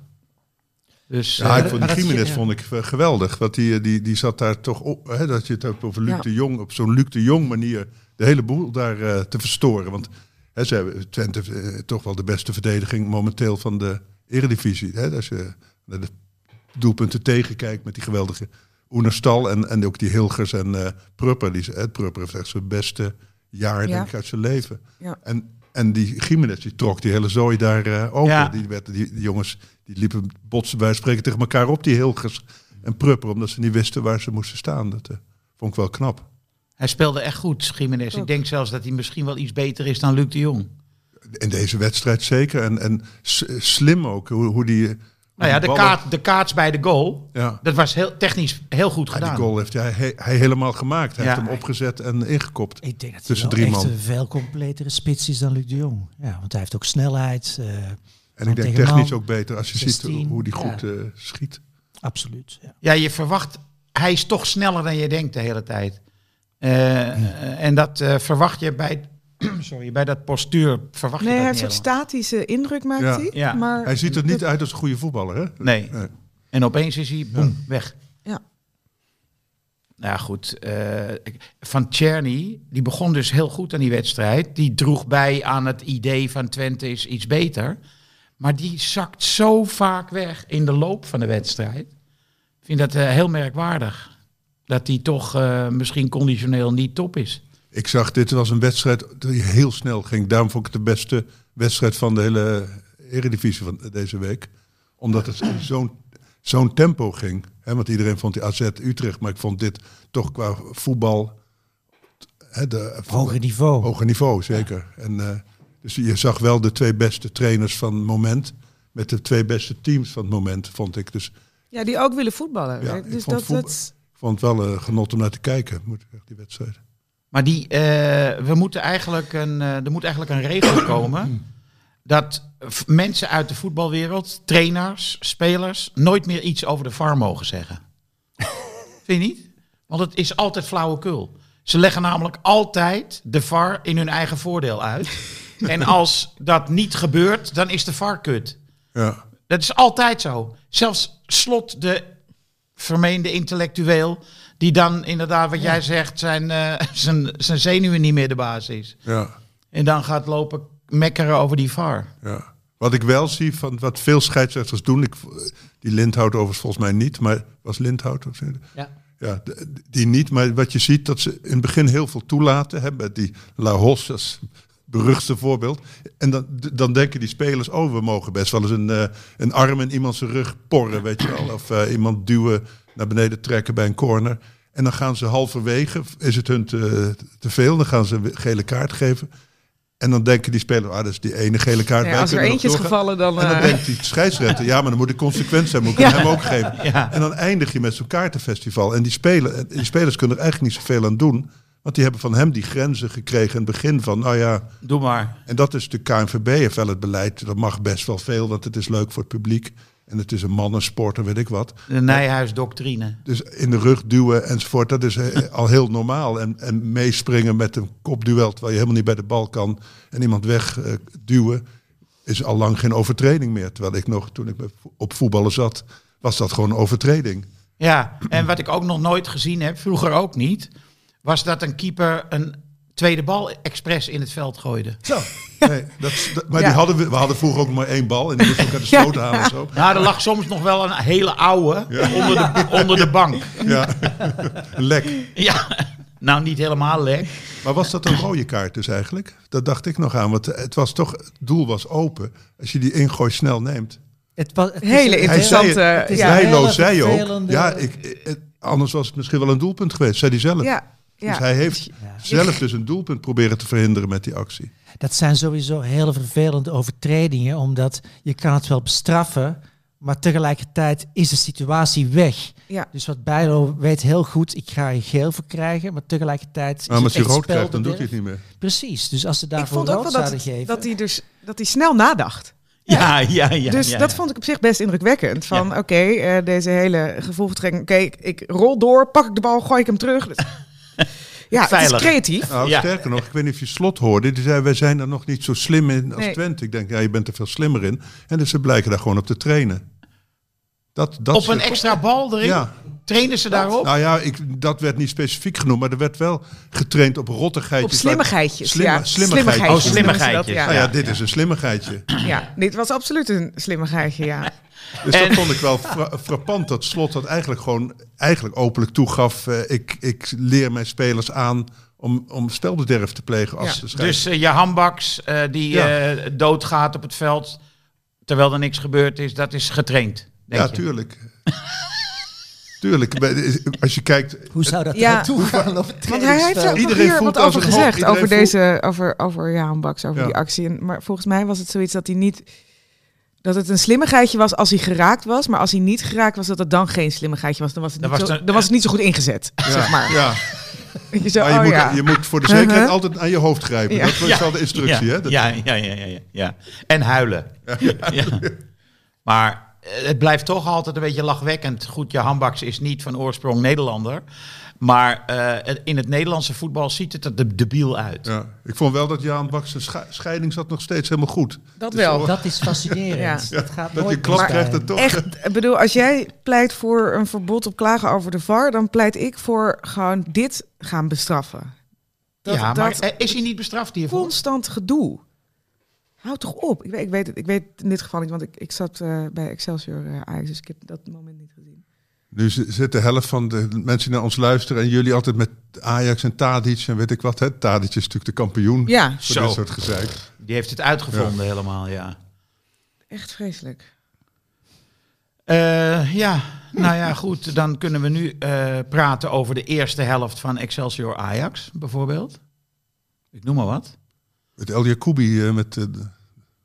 Dus
Ja,
eh,
ik vond die
ja.
vond ik geweldig. Want die, die, die zat daar toch op. Hè, dat je het hebt over Luc
Ja.
de Jong. Op zo'n Luc de Jong manier de hele boel daar eh, te verstoren. Want ze hebben Twente eh, toch wel de beste verdediging momenteel van de Eredivisie. Hè, als je naar de doelpunten tegenkijkt met die geweldige Oenerstal. En, en ook die Hilgers en eh Prupper. Die, hè, Prupper heeft echt zijn beste jaar
Ja.
denk ik, uit zijn leven.
Ja.
En, en die Jiménez die trok die hele zooi daar eh, open.
Ja.
Die, werd, die, die jongens die liepen botsen bij spreken tegen elkaar op, die Hilgers en Prupper, omdat ze niet wisten waar ze moesten staan. Dat eh, vond ik wel knap.
Hij speelde echt goed, Jiménez. Ik denk zelfs dat hij misschien wel iets beter is dan Luc de Jong.
In deze wedstrijd zeker. En, en slim ook, hoe, hoe die...
Nou ja, de,
ballen-
kaart, de kaats bij de goal,
Ja.
dat was heel, technisch heel goed
Ja,
gedaan.
die goal heeft hij, hij, hij helemaal gemaakt. Hij
Ja.
heeft hem opgezet en ingekopt.
Ik denk dat
Tussen
hij wel
drie
echt
man.
een veel completere spits is dan Luc de Jong. Ja, want hij heeft ook snelheid. eh,
En ik denk technisch
man.
ook beter als je
16,
ziet hoe die
ja.
goed eh, schiet.
absoluut. Ja.
Ja, je verwacht, hij is toch sneller dan je denkt de hele tijd. Eh, eh, En dat eh, verwacht je bij, sorry, bij dat postuur. Verwacht
Nee,
je
hij
dat
heeft een statische indruk, maakt
Ja.
hij.
Ja.
Maar
Hij ziet er niet uit als een goede voetballer, hè?
Nee.
Nee.
En opeens is hij, boem, weg.
Ja.
Nou ja, goed. eh, van Czerny, die begon dus heel goed aan die wedstrijd. Die droeg bij aan het idee van Twente is iets beter. Maar die zakt zo vaak weg in de loop van de wedstrijd. Ik vind dat heel merkwaardig. Dat hij toch eh, misschien conditioneel niet top is.
Ik zag, dit was een wedstrijd die heel snel ging. Daarom vond ik het de beste wedstrijd van de hele Eredivisie van deze week. Omdat het zo'n zo'n tempo ging. Hè, want iedereen vond die AZ Utrecht, maar ik vond dit toch qua voetbal... Hè, de,
Hoger niveau.
Hoger niveau, zeker. En, eh, dus je zag wel de twee beste trainers van het moment... met de twee beste teams van het moment, vond ik. Dus
Ja, die ook willen voetballen.
Ja,
dus
vond
dat,
voetbal-
dat,
vond het wel een genot om naar te kijken, moet ik zeggen, die wedstrijd.
Maar die, eh, we moeten eigenlijk een, eh, er moet eigenlijk een regel komen dat mensen uit de voetbalwereld, trainers, spelers, nooit meer iets over de VAR mogen zeggen. Vind je niet? Want het is altijd flauwekul. Ze leggen namelijk altijd de VAR in hun eigen voordeel uit. En als dat niet gebeurt, dan is de VAR kut.
Ja,
Dat is altijd zo. Zelfs Slot, de vermeende intellectueel, die dan inderdaad, wat jij zegt, zijn, eh, zijn, zijn zenuwen niet meer de baas is.
ja.
En dan gaat lopen mekkeren over die VAR.
Ja. Wat ik wel zie van wat veel scheidsrechters doen, ik, die Lindhout overigens volgens mij niet, maar was Lindhout of zo?
Ja.
Ja, die niet, maar wat je ziet dat ze in het begin heel veel toelaten, met die La Hos als beruchtste voorbeeld. En dan, dan denken die spelers, oh, we mogen best wel eens een, eh, een arm in iemand zijn rug porren, weet je wel. Of eh, iemand duwen, naar beneden trekken bij een corner. En dan gaan ze halverwege, is het hun te, te veel, dan gaan ze een gele kaart geven. En dan denken die spelers, ah, dat is die ene gele kaart.
ja, als er eentje is gevallen, dan...
En dan
eh,
denkt die scheidsrechter, ja, maar dan moet ik consequent zijn, moet ik
Ja.
hem ook geven.
Ja.
En dan eindig je met zo'n kaartenfestival. En die, spelen, die spelers kunnen er eigenlijk niet zoveel aan doen. Want die hebben van hem die grenzen gekregen in het begin van, nou ja,
Doe maar.
en dat is de KNVB heeft wel het beleid. Dat mag best wel veel, want het is leuk voor het publiek. En het is een mannensport en weet ik wat.
De Nijhuis-doctrine.
Dus in de rug duwen enzovoort, dat is eh, al heel normaal. En, en meespringen met een kopduel, terwijl je helemaal niet bij de bal kan. En iemand wegduwen, duwen is al lang geen overtreding meer. Terwijl ik nog, toen ik op voetballen zat, was dat gewoon een overtreding.
Ja, en wat ik ook nog nooit gezien heb, vroeger ook niet, was dat een keeper een tweede bal expres in het veld gooide.
Zo. Nee, dat, maar
Ja.
die hadden we, we hadden vroeger ook maar één bal en die moesten ook uit de sloot halen en zo.
Nou, er lag soms nog wel een hele oude onder, de, onder de bank.
Ja, lek.
Ja, nou niet helemaal lek.
Maar was dat een rode kaart dus eigenlijk? Dat dacht ik nog aan, want het was toch, het doel was open. Als je die ingooi snel neemt.
Het was, het is
Hele
een-
Hij zei
interessante...
het,
het
ja,
zei ook, ja, ik, het- anders was het misschien wel een doelpunt geweest, zei hij zelf.
ja.
Dus hij heeft
Ja.
zelf dus een doelpunt proberen te verhinderen met die actie.
Dat zijn sowieso hele vervelende overtredingen, omdat je kan het wel bestraffen, maar tegelijkertijd is de situatie weg.
Ja.
Dus wat Bijlo weet heel goed, ik ga er geel voor krijgen, maar tegelijkertijd
Maar als
het
je rood krijgt, dan doet hij het niet meer.
Precies, dus als ze
Ik
daarvoor
vond ook
rood
wel
zouden
dat,
geven...
dat, hij dus, dat hij snel nadacht.
Ja, ja, ja.
dus
ja,
dat vond ik op zich best indrukwekkend. Van
Ja.
oké, eh, deze hele gevoelvertrekking. Oké, ik, ik rol door, pak ik de bal, gooi ik hem terug. Dus- ja, het is creatief.
Nou,
Ja.
sterker nog, ik weet niet of je slot hoorde. Die zei, wij zijn er nog niet zo slim in als
Nee.
Twente. Ik denk, ja, je bent er veel slimmer in. En dus ze blijken daar gewoon op te trainen. Dat, dat
Op een
soort-
extra bal erin?
Ja.
Trainen ze daarop?
Nou ja, ik, dat werd niet specifiek genoemd, maar er werd wel getraind op
Op
rottigheidjes.
slimmigheidjes.
Slimme-
ja,
slimmigheidjes.
Oh,
dat, ja.
Nou ja,
Ja,
dit
ja.
is een slimmigheidje.
ja, dit was absoluut een slimmigheidje, ja.
Dus
En-
dat vond ik wel fra- frappant. Dat slot dat eigenlijk gewoon eigenlijk openlijk toegaf. eh, ik, ik leer mijn spelers aan om, om spelbederf te plegen als
Ja.
Dus eh, je handbaks eh, die
Ja.
doodgaat op het veld, terwijl er niks gebeurd is, dat is getraind. Denk
ja,
je?
tuurlijk. tuurlijk. Bij- Als je kijkt,
Hoe zou dat
Ja.
naartoe gaan
Want hij heeft er
Iedereen
hier
voelt
wat over gezegd. Over,
voelt-
deze, over, over Baks, over
Ja.
die actie. En, maar volgens mij was het zoiets dat hij niet... Dat het een slimmigheidje was als hij geraakt was. Maar als hij niet geraakt was, dat het dan geen slimmigheidje was. Dan was het,
Dan
niet,
was
zo,
het-
dan was het niet zo goed ingezet, zeg maar.
ja,
je zo,
maar je,
oh
moet,
ja.
je moet voor de zekerheid
Uh-huh.
altijd aan je hoofd grijpen.
Ja.
Dat was wel de instructie.
ja,
hè? Dat-
ja, ja, ja, ja, ja, ja. En huilen. Ja. Maar het blijft toch altijd een beetje lachwekkend. Goed, je handbaks is niet van oorsprong Nederlander. Maar eh, het- in het Nederlandse voetbal ziet het er de debiel uit.
Ja. Ik vond wel dat Jaan Baks zijn scheiding zat nog steeds helemaal goed.
Dat
Dus
wel.
zo-
Dat is fascinerend.
Ja.
Dat gaat
Dat
nooit
je klap krijgt en toch.
Echt, ik bedoel, als jij pleit voor een verbod op klagen over de VAR... dan pleit ik voor gewoon dit gaan bestraffen. Dat,
ja, maar
dat
eh, is hij niet bestraft hiervoor?
constant gedoe. Houd toch op. Ik weet, ik weet het ik weet het in dit geval niet, want ik, ik zat eh, bij Excelsior eh, Ajax, dus ik heb dat moment niet gezien.
Nu zi- zit de helft van de mensen die naar ons luisteren en jullie altijd met Ajax en Tadic en weet ik wat. Hè? Tadic is natuurlijk de kampioen
Ja,
voor
Zo.
dit soort gezeik.
Die heeft het uitgevonden helemaal, ja.
echt vreselijk.
Eh, ja, nou ja, goed. Dan kunnen we nu eh, praten over de eerste helft van Excelsior Ajax, bijvoorbeeld. Ik noem maar wat.
Het El Jacoubi eh, met eh,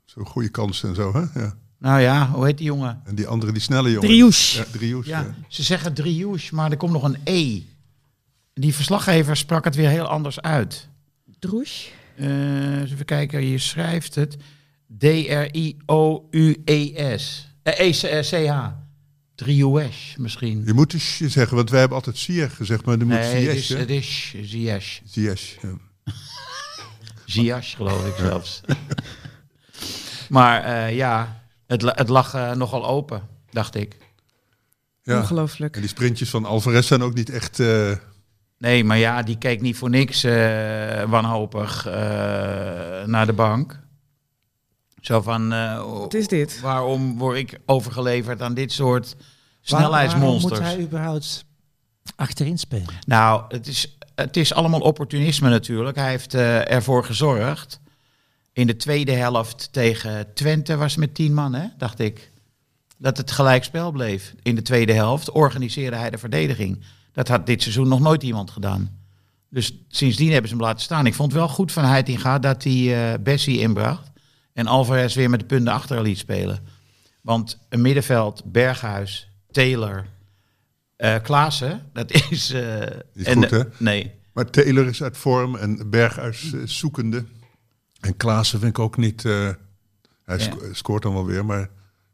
zo'n goede kansen en zo. Hè? Ja.
Nou ja, hoe heet die jongen?
En die andere, die snelle jongen.
Drioes.
Ja.
Ja,
ja.
ze zeggen Drioes, maar er komt nog een E. Die verslaggever sprak het weer heel anders uit.
Droes.
Eh, eens even kijken, je schrijft het. D-R-I-O-U-E-S. Eh, E-C-H. Drioes misschien.
Je moet dus je zeggen, want wij hebben altijd Sier gezegd, maar dan moet
Nee,
Ziyech,
het is Ziyech.
Ziyech, ja.
Ziyech, geloof ik zelfs. maar eh, ja, het, het lag eh, nogal open, dacht ik.
Ja.
Ongelooflijk.
En die sprintjes van Alvarez zijn ook niet echt... eh,
Nee, maar ja, die keek niet voor niks eh, wanhopig eh, naar de bank. Zo van, eh,
Wat is dit?
waarom word ik overgeleverd aan dit soort
Waar- Waarom
snelheidsmonsters?
moet hij überhaupt achterin spelen?
Nou, het is, het is allemaal opportunisme natuurlijk. Hij heeft eh, ervoor gezorgd. In de tweede helft tegen Twente was met tien man, hè, dacht ik. Dat het gelijkspel bleef. In de tweede helft organiseerde hij de verdediging. Dat had dit seizoen nog nooit iemand gedaan. Dus sindsdien hebben ze hem laten staan. Ik vond wel goed van Heitinga dat hij eh Bessie inbracht. En Alvarez weer met de punten achter liet spelen. Want een middenveld, Berghuis, Taylor, eh Klaassen, dat is... eh,
Niet
en
goed, hè?
Nee.
Maar Taylor is uit vorm en Berghuis eh, zoekende. En Klaassen vind ik ook niet... eh, hij sco- scoort dan wel weer, maar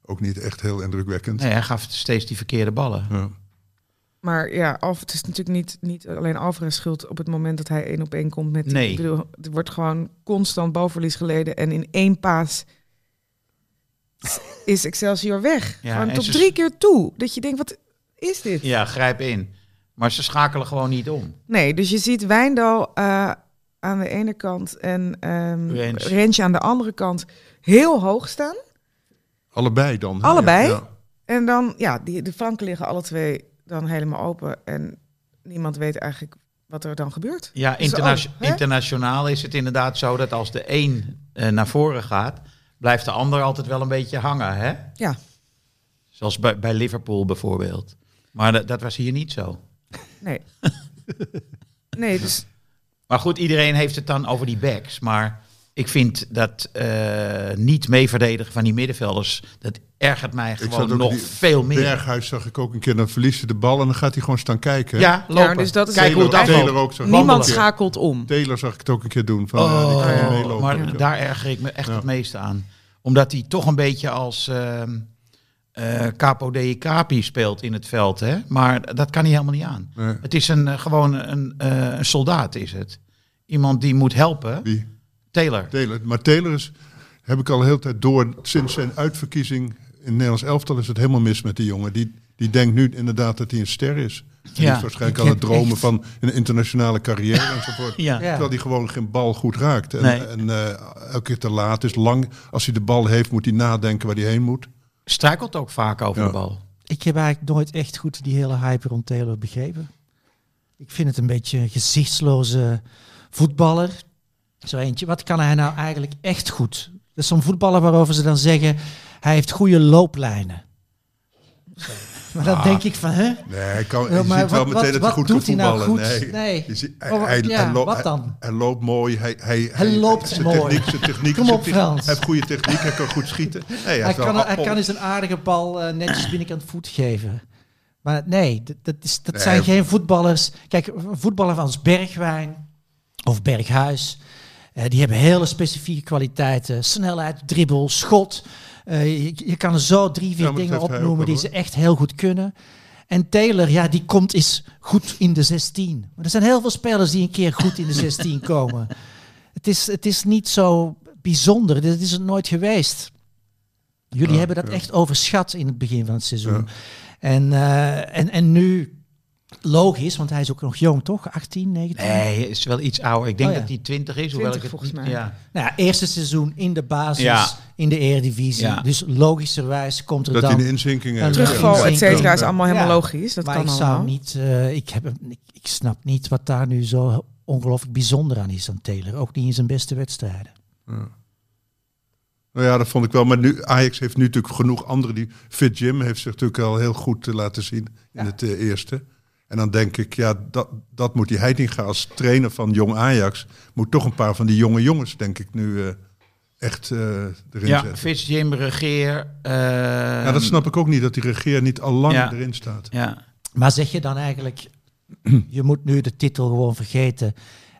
ook niet echt heel indrukwekkend.
nee, hij gaf steeds die verkeerde ballen.
Ja.
Maar ja, Alf, het is natuurlijk niet, niet alleen Alvarez schuld op het moment dat hij één op één komt met... die-
Nee.
Ik bedoel, er wordt gewoon constant balverlies geleden en in één paas is Excelsior weg.
Ja,
gewoon tot
ze-
drie keer toe. Dat je denkt, wat is dit?
Ja, grijp in. Maar ze schakelen gewoon niet om.
Nee, dus je ziet Wijndal eh, aan de ene kant en ehm
Rens.
Rensje aan de andere kant heel hoog staan.
Allebei dan. hè?
Allebei?
Ja.
En dan, ja, die, de flanken liggen alle twee dan helemaal open. En niemand weet eigenlijk wat er dan gebeurt.
Ja,
Dus, oh,
internationaal is het inderdaad zo dat als de een eh, naar voren gaat, blijft de ander altijd wel een beetje hangen. Hè?
Ja.
Zoals bij, bij Liverpool bijvoorbeeld. Maar dat, dat was hier niet zo.
Nee. nee, dus
Maar goed, iedereen heeft het dan over die backs. Maar ik vind dat eh, niet mee verdedigen van die middenvelders, dat ergert mij gewoon nog veel meer.
Berghuis zag ik ook een keer, dan verliest hij de bal en dan gaat hij gewoon staan kijken. hè?
Ja, lopen.
Ja, dus dat is
Kijk hoe
Taylor, ook zo.
niemand schakelt om.
Taylor zag ik het ook een keer doen. Van,
Oh,
ja, die kan niet meelopen.
maar daar erger ik me echt
Ja.
het meeste aan. Omdat hij toch een beetje als ehm eh, Capo de Capi speelt in het veld. Hè? Maar dat kan hij helemaal niet aan.
Nee.
Het is een, eh, gewoon een, eh, een soldaat, is het. Iemand die moet helpen.
Wie?
Taylor.
Taylor. Maar Taylor is, heb ik al de hele tijd door, sinds zijn uitverkiezing in Nederlands elftal is het helemaal mis met die jongen. Die, die denkt nu inderdaad dat hij een ster is. Die
Ja.
is waarschijnlijk aan het dromen
echt-
van een internationale carrière enzovoort.
Ja.
Ja.
Terwijl hij gewoon geen bal goed raakt. En,
Nee.
en elke keer te laat is. Lang, als hij de bal heeft, moet hij nadenken waar hij heen moet.
Struikelt ook vaak over
Ja.
de bal.
Ik heb eigenlijk nooit echt goed die hele hype rond Taylor begrepen. Ik vind het een beetje een gezichtsloze voetballer. Zo eentje, wat kan hij nou eigenlijk echt goed? Dat is zo'n voetballer waarover ze dan zeggen, hij heeft goede looplijnen. Maar dan denk ik van, hè?
Nee, hij kan, je
maar
ziet wel
wat-
meteen dat hij goed kan
nou
voetballen.
goed?
Nee.
Nee.
Je ziet- hij,
Oh,
hij,
ja,
hij loopt-
wat dan?
Hij, loopt mooi. Hij, hij,
Hij loopt
zijn
mooi.
Techniek, zijn techniek,
Kom
zijn
op,
techniek-
Frans.
Hij heeft goede techniek. Hij kan goed schieten. Nee, hij,
kan, hij kan eens een aardige bal eh, netjes binnenkant voet geven. Maar nee, dat, is, dat
Nee,
zijn
hij-
geen voetballers. Kijk, een voetballer als Bergwijn of Berghuis, eh, die hebben hele specifieke kwaliteiten. Snelheid, dribbel, schot. Eh, je, je kan er zo drie, vier
Ja,
dingen opnoemen die ze echt heel goed kunnen. En Taylor, ja, die komt is goed in de 16. Maar er zijn heel veel spelers die een keer goed in de 16 komen. Het is, het is niet zo bijzonder. Dit is het nooit geweest. Jullie
Ja,
hebben dat
ja.
echt overschat in het begin van het seizoen. En, eh, en, en nu, logisch, want hij is ook nog jong, toch? 18, 19?
Nee, hij is wel iets ouder. Ik denk
Oh, ja.
dat hij 20 is. hoewel
20
ik het
volgens mij.
Ja.
Nou ja, eerste seizoen in de basis,
Ja.
in de Eredivisie.
Ja.
Dus logischerwijs komt er
Dat hij
dan...
een inzinking
Een
heeft.
Terugval,
Ja.
et cetera, is allemaal helemaal
Ja.
logisch. Dat
maar
kan
ik
allemaal.
zou niet... eh, ik, heb, ik, ik snap niet wat daar nu zo ongelooflijk bijzonder aan is aan Taylor. Ook niet in zijn beste wedstrijden.
Ja. Nou ja, dat vond ik wel. Maar nu, Ajax heeft nu natuurlijk genoeg anderen. Die Fit Jim heeft zich natuurlijk al heel goed eh, laten zien in het eh, eerste. En dan denk ik, ja, dat, dat moet die Heitinga als trainer van Jong Ajax... moet toch een paar van die jonge jongens, denk ik, nu eh, echt eh, erin
Ja,
zetten.
Fitz, Jim, Regeer. eh,
Ja, dat snap ik ook niet, dat die regeer niet al lang
Ja.
erin staat.
Ja.
Maar zeg je dan eigenlijk, je moet nu de titel gewoon vergeten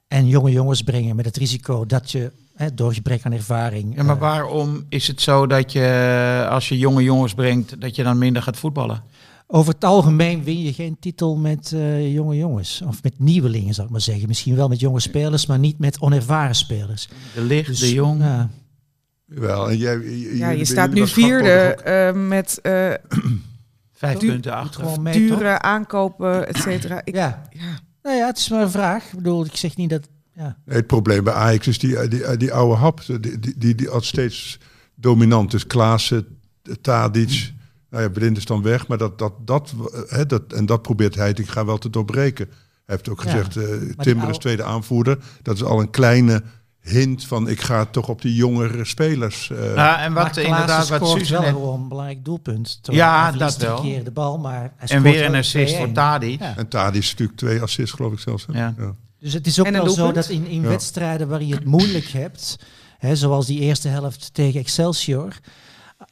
en jonge jongens brengen met het risico dat je hè, door gebrek aan ervaring...
ja, maar
eh,
waarom is het zo dat je, als je jonge jongens brengt, dat je dan minder gaat voetballen?
Over het algemeen win je geen titel met eh, jonge jongens. Of met nieuwelingen, zou ik maar zeggen. Misschien wel met jonge spelers, maar niet met onervaren spelers.
De Licht,
Dus,
de Jong.
ja.
Wel, en jij,
Ja, je staat nu vierde
er
eh, met eh,
Vijf punten achter.
dure aankopen, et cetera. Ik-
Ja.
ja.
Nou ja, het is maar een vraag. Ik bedoel, ik zeg niet dat... Ja.
Nee, het probleem bij Ajax is die, die, die oude hap, die, die, die, steeds dominant is. Klaassen, Tadic, nou ja, Blind is dan weg, maar dat, dat, dat, eh, hè, dat, en dat probeert Heitinga wel te doorbreken. Hij heeft ook
Ja,
gezegd, eh
die
Timber is tweede aanvoerder. Dat is al een kleine hint van, ik ga toch op die jongere spelers. eh,
Ja, en wat inderdaad, wat
scoort
Suze
wel gewoon een belangrijk doelpunt. Toch?
Ja, dat wel.
keer de bal, maar hij
En weer een assist voor
2-1.
Tadic.
Ja.
En Tadic is natuurlijk twee assists, geloof ik zelfs. hè?
Ja.
Dus het is ook wel zo dat in, in
Ja.
wedstrijden waar je het moeilijk hebt, hè, zoals die eerste helft tegen Excelsior,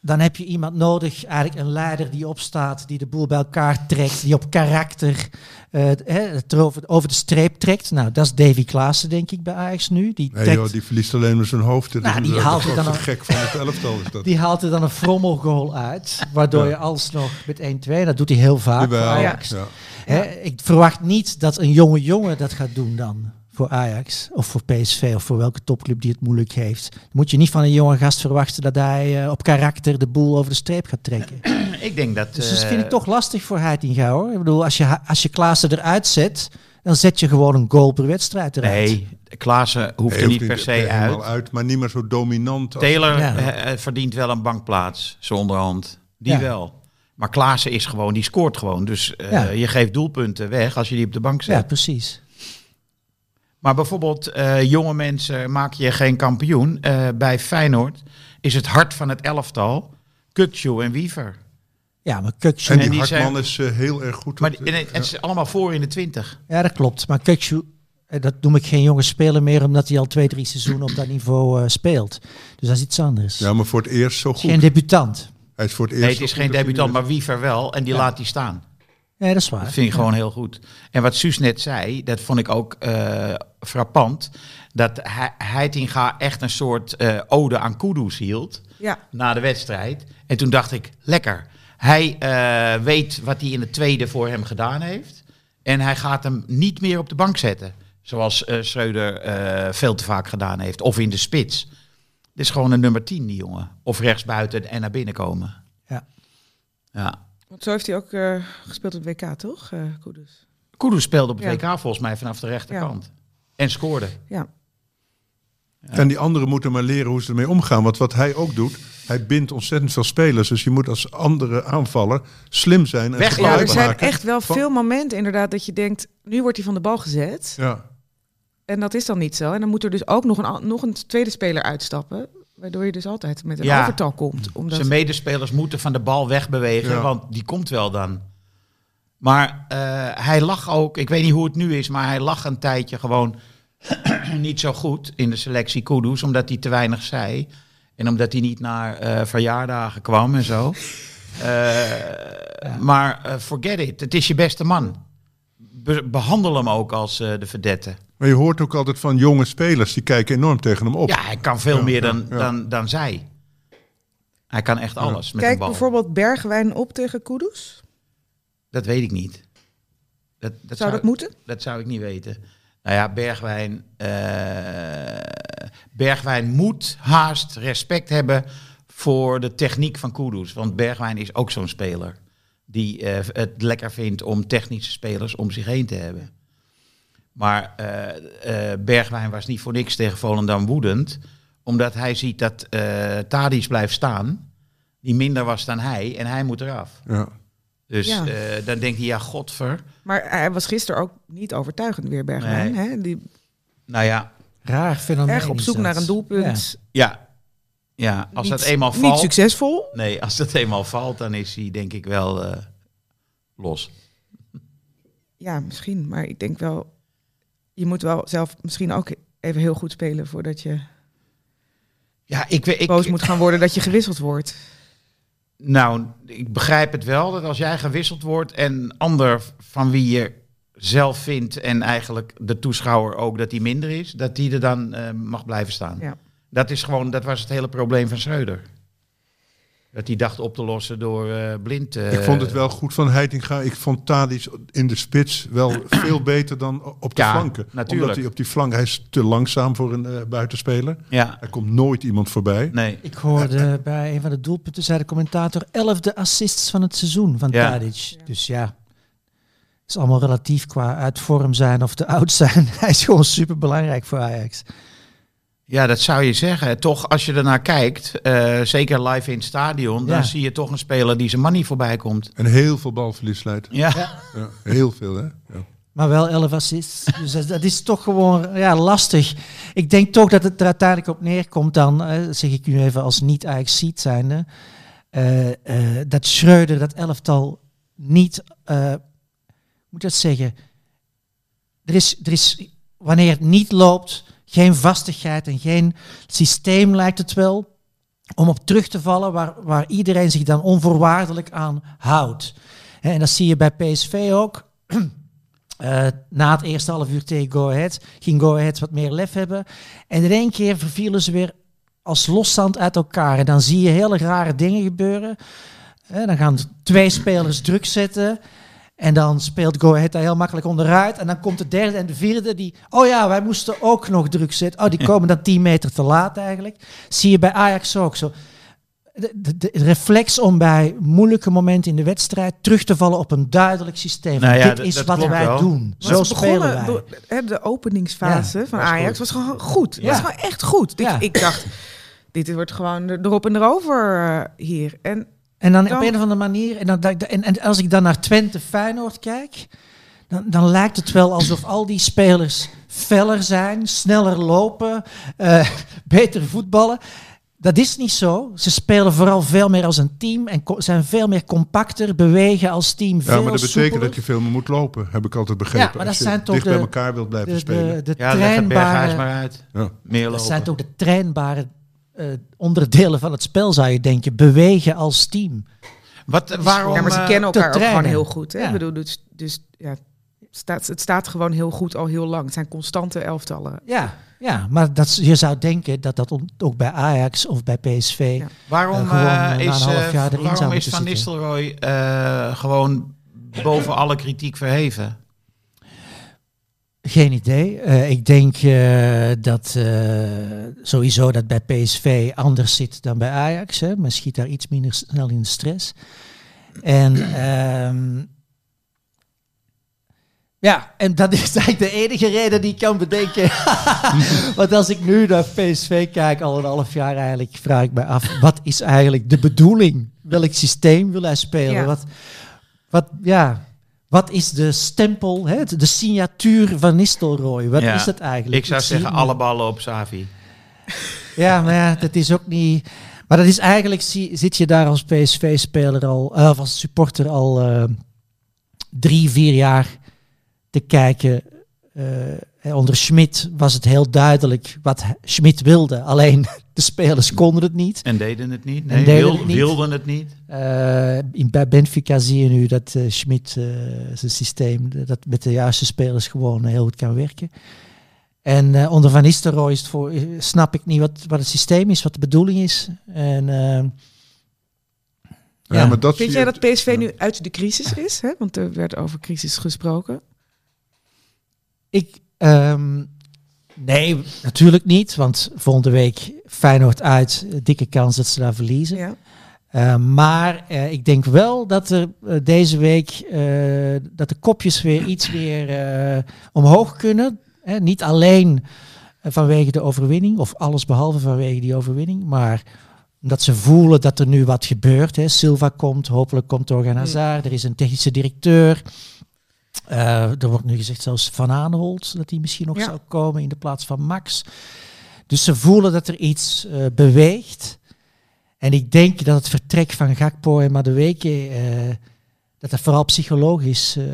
dan heb je iemand nodig, eigenlijk een leider die opstaat, die de boel bij elkaar trekt, die op karakter eh, het over, over de streep trekt. Nou, dat is Davy Klaassen, denk ik, bij Ajax nu. Die,
Nee,
trekt,
joh, die verliest alleen maar zijn hoofd.
Nou,
is
die
de
haalt er dan een-
gek van het elftal. Is dat.
die haalt er dan een frommelgoal uit, waardoor
Ja.
je alsnog met 1-2, dat doet hij heel vaak
Jawel,
Ajax.
ja.
Hè, ik verwacht niet dat een jonge jongen dat gaat doen dan. Voor Ajax of voor PSV of voor welke topclub die het moeilijk heeft. Moet je niet van een jonge gast verwachten dat hij eh, op karakter de boel over de streep gaat trekken.
Ik denk dat...
Dus dat
eh,
vind ik toch lastig voor Heitinga hoor. Ik bedoel, als je, als je Klaassen eruit zet, dan zet je gewoon een goal per wedstrijd eruit.
Nee, Klaassen hoeft er niet per se
helemaal
uit.
uit. Maar niet meer zo dominant. als-
Taylor
Ja.
eh, verdient wel een bankplaats, zo onderhand. Die
Ja.
wel. Maar Klaassen is gewoon, die scoort gewoon. Dus
Ja.
je geeft doelpunten weg als je die op de bank zet.
Ja, precies.
Maar bijvoorbeeld, eh, jonge mensen maak je geen kampioen. Eh, bij Feyenoord is het hart van het elftal Kukcu en Wiever.
Ja, maar Kukcu...
En die,
En die
Hartman
zijn-
is eh, heel erg goed.
Maar
op
en het, het is allemaal voor in de twintig.
Ja, dat klopt. Maar Kukcu, eh, dat noem ik geen jonge speler meer, omdat hij al twee, drie seizoenen op dat niveau eh, speelt. Dus dat is iets anders.
ja, maar voor het eerst zo goed.
geen debutant.
Hij is voor het eerst
Nee, het is geen
hij
debutant, maar Wiever wel. En die laat die staan.
Nee, dat is waar.
Dat vind ik gewoon heel goed. En wat Suus net zei, dat vond ik ook eh, frappant. Dat He- Heitinga echt een soort eh, ode aan Kudus hield
ja.
na de wedstrijd. En toen dacht ik, lekker. Hij eh, weet wat hij in het tweede voor hem gedaan heeft. En hij gaat hem niet meer op de bank zetten. Zoals eh Schreuder eh, veel te vaak gedaan heeft. Of in de spits. Dit is gewoon een nummer 10, die jongen. Of rechtsbuiten en naar binnen komen.
Ja.
Ja.
Want zo heeft hij ook eh, gespeeld op het WK, toch? eh Kudus.
Kudus speelde op het
Ja.
WK volgens mij vanaf de rechterkant. En scoorde.
Ja.
En die anderen moeten maar leren hoe ze ermee omgaan. Want wat hij ook doet, hij bindt ontzettend veel spelers. Dus je moet als andere aanvaller slim zijn. En
Weg-
ja, er zijn
maken
echt wel
van-
veel momenten inderdaad dat je denkt, nu wordt hij van de bal gezet.
Ja.
En dat is dan niet zo. En dan moet er dus ook nog een, nog een tweede speler uitstappen. Waardoor je dus altijd met een
Ja.
overtal komt. Omdat...
Zijn medespelers moeten van de bal wegbewegen,
Ja.
want die komt wel dan. Maar eh, hij lag ook, ik weet niet hoe het nu is, maar hij lag een tijdje gewoon niet zo goed in de selectie Kudus, omdat hij te weinig zei. En omdat hij niet naar eh, verjaardagen kwam en zo. Eh, Maar forget it, het is je beste man. Be- behandel hem ook als eh, de verdette.
Maar je hoort ook altijd van jonge spelers, die kijken enorm tegen hem op.
Ja, hij kan veel
Ja,
meer dan,
ja.
Dan, dan zij. Hij kan echt alles met
Kijk
bal.
bijvoorbeeld Bergwijn op tegen Kudus.
Dat weet ik niet. Dat, dat
Zou dat moeten?
Dat zou ik niet weten. Nou ja, Bergwijn, eh, Bergwijn moet haast respect hebben voor de techniek van Kudus. Want Bergwijn is ook zo'n speler die eh, het lekker vindt om technische spelers om zich heen te hebben. Maar eh, eh, Bergwijn was niet voor niks tegen Volendam woedend. Omdat hij ziet dat eh Tadic blijft staan. Die minder was dan hij. En hij moet eraf.
Ja.
Dus
Ja.
eh, dan denkt hij, ja, godver.
Maar hij was gisteren ook niet overtuigend weer, Bergwijn.
Nee.
Hè? Die
Nou ja,
Raar fenomeen.
erg op zoek naar een doelpunt.
ja. Ja, als
niet,
dat eenmaal
niet
valt.
succesvol.
Nee, als dat eenmaal valt, dan is hij denk ik wel eh, los.
Ja, misschien. Maar ik denk wel, je moet wel zelf misschien ook even heel goed spelen voordat je
Ja, ik, weet- ik,
boos moet gaan worden dat je gewisseld wordt.
Nou, ik begrijp het wel dat als jij gewisseld wordt en ander van wie je zelf vindt en eigenlijk de toeschouwer ook dat die minder is, dat die er dan eh, mag blijven staan.
Ja.
Dat is gewoon, dat was het hele probleem van Schreuder. Dat hij dacht op te lossen door eh, blind. eh,
ik vond het wel goed van Heitinga. Ik vond Tadic in de spits wel veel beter dan op de
Ja,
flanken.
natuurlijk.
Omdat hij op die flank, hij is te langzaam voor een eh, buitenspeler.
Ja,
Er komt nooit iemand voorbij.
nee.
Ik hoorde bij een van de doelpunten, zei de commentator, elfde assists van het seizoen van
Ja.
Tadic. Dus ja, het is allemaal relatief qua uit vorm zijn of te oud zijn. Hij is gewoon super belangrijk voor Ajax.
Ja, dat zou je zeggen. Toch, als je ernaar kijkt, eh, zeker live in het stadion,
Ja.
dan zie je toch een speler die zijn man niet voorbij komt.
En heel veel balverlies leidt.
Ja,
Ja, heel veel, hè? Ja.
Maar wel 11 assists. Dus dat, is toch gewoon ja, lastig. Ik denk toch dat het er uiteindelijk op neerkomt dan, eh, zeg ik nu even als niet Ajax ziet zijnde, eh, eh, dat Schreuder dat elftal niet, eh, moet ik dat zeggen, er is, er is, wanneer het niet loopt, geen vastigheid en geen systeem lijkt het wel, om op terug te vallen waar, waar iedereen zich dan onvoorwaardelijk aan houdt. En dat zie je bij PSV ook. Eh, na het eerste half uur tegen Go Ahead ging Go Ahead wat meer lef hebben. En in één keer vervielen ze weer als loszand uit elkaar. En dan zie je hele rare dingen gebeuren. Dan gaan twee spelers druk zetten. En dan speelt Go Ahead daar heel makkelijk onderuit. En dan komt de derde en de vierde die... Oh ja, wij moesten ook nog druk zetten. Oh, die komen dan 10 meter te laat eigenlijk. Zie je bij Ajax ook zo. De, de, de reflex om bij moeilijke momenten in de wedstrijd terug te vallen op een duidelijk systeem.
Nou ja,
Dit is wat wij
wel.
doen.
Maar
Zo spelen
begonnen
wij.
door- de openingsfase
Ja,
van
was
Ajax
goed.
was gewoon goed.
Ja.
was gewoon echt goed.
Ja.
Ik, ik dacht, dit wordt gewoon erop en erover eh, hier. En
En dan,
Dan-
op een of andere manier, en, dan, en, en als ik dan naar Twente Feyenoord kijk, dan, dan lijkt het wel alsof al die spelers feller zijn, sneller lopen, eh, beter voetballen. Dat is niet zo. Ze spelen vooral veel meer als een team en zijn veel meer compacter, bewegen als team.
Ja,
veel
maar dat betekent
soepeler.
dat je veel meer moet lopen, heb ik altijd begrepen.
Ja, maar dat
Als je
zijn toch
dicht
de-
bij elkaar wilt blijven
de,
spelen.
de, de
ja leg het Berghuis
trainbare,
maar uit.
Ja.
Meer
dat
lopen.
zijn toch de trainbare onderdelen van het spel, zou je denken. Bewegen als team.
Wat, waarom,
ja, maar ze
eh,
kennen elkaar ook gewoon heel goed. Hè?
Ja.
Ik bedoel, dus, dus ja, het staat, het staat gewoon heel goed al heel lang. Het zijn constante elftallen.
Ja, ja maar dat, je zou denken dat dat ook bij Ajax of bij PSV...
Ja.
Waarom,
Eh, gewoon,
eh,
eh, na
is,
een half
eh,
jaar erin
waarom is Van
zitten.
Nistelrooy eh, gewoon boven alle kritiek verheven?
Geen idee. Eh, ik denk eh, dat eh, sowieso dat bij PSV anders zit dan bij Ajax. Hè. Men schiet daar iets minder snel in de stress. En ehm, ja, en dat is eigenlijk de enige reden die ik kan bedenken. Want als ik nu naar PSV kijk, al een half jaar eigenlijk, vraag ik me af, wat is eigenlijk de bedoeling? Welk systeem wil hij spelen?
Ja.
Wat, wat, ja, wat is de stempel, hè, de signatuur van Nistelrooy? Wat
Ja,
is dat eigenlijk?
Ik zou zeggen alle ballen op Savi.
Ja, maar ja, dat is ook niet. Maar dat is eigenlijk, zie, zit je daar als PSV-speler al, eh, of als supporter al eh, drie, vier jaar te kijken. Eh, onder Schmidt was het heel duidelijk wat Schmidt wilde. Alleen de spelers konden het niet.
En deden het niet.
En
Nee,
deden
wil-
het niet.
wilden het niet.
Eh, in, bij Benfica zie je nu dat eh Schmidt eh, zijn systeem, dat met de juiste spelers gewoon heel goed kan werken. En eh, onder Van Nistelrooy is het voor, snap ik niet wat, wat het systeem is, wat de bedoeling is. En,
Ja,
Ja.
maar dat
Vind
zie
jij
je-
dat PSV nu uit de crisis is? Hè? Want er werd over crisis gesproken.
ik, ehm, nee, natuurlijk niet, want volgende week Feyenoord uit, eh, dikke kans dat ze daar verliezen.
Ja.
Uh, maar uh, ik denk wel dat er uh, deze week uh, dat de kopjes weer iets weer omhoog kunnen. Hè? Niet alleen vanwege de overwinning, of alles behalve vanwege die overwinning, maar omdat ze voelen dat er nu wat gebeurt. Hè? Silva komt, hopelijk komt Organ Hazard, er is een technische directeur. Er wordt nu gezegd zelfs Van Aanholt dat hij misschien nog ja. zou komen in de plaats van Max. Dus ze voelen dat er iets beweegt. En ik denk dat het vertrek van Gakpo en Madueke, eh dat dat vooral psychologisch eh,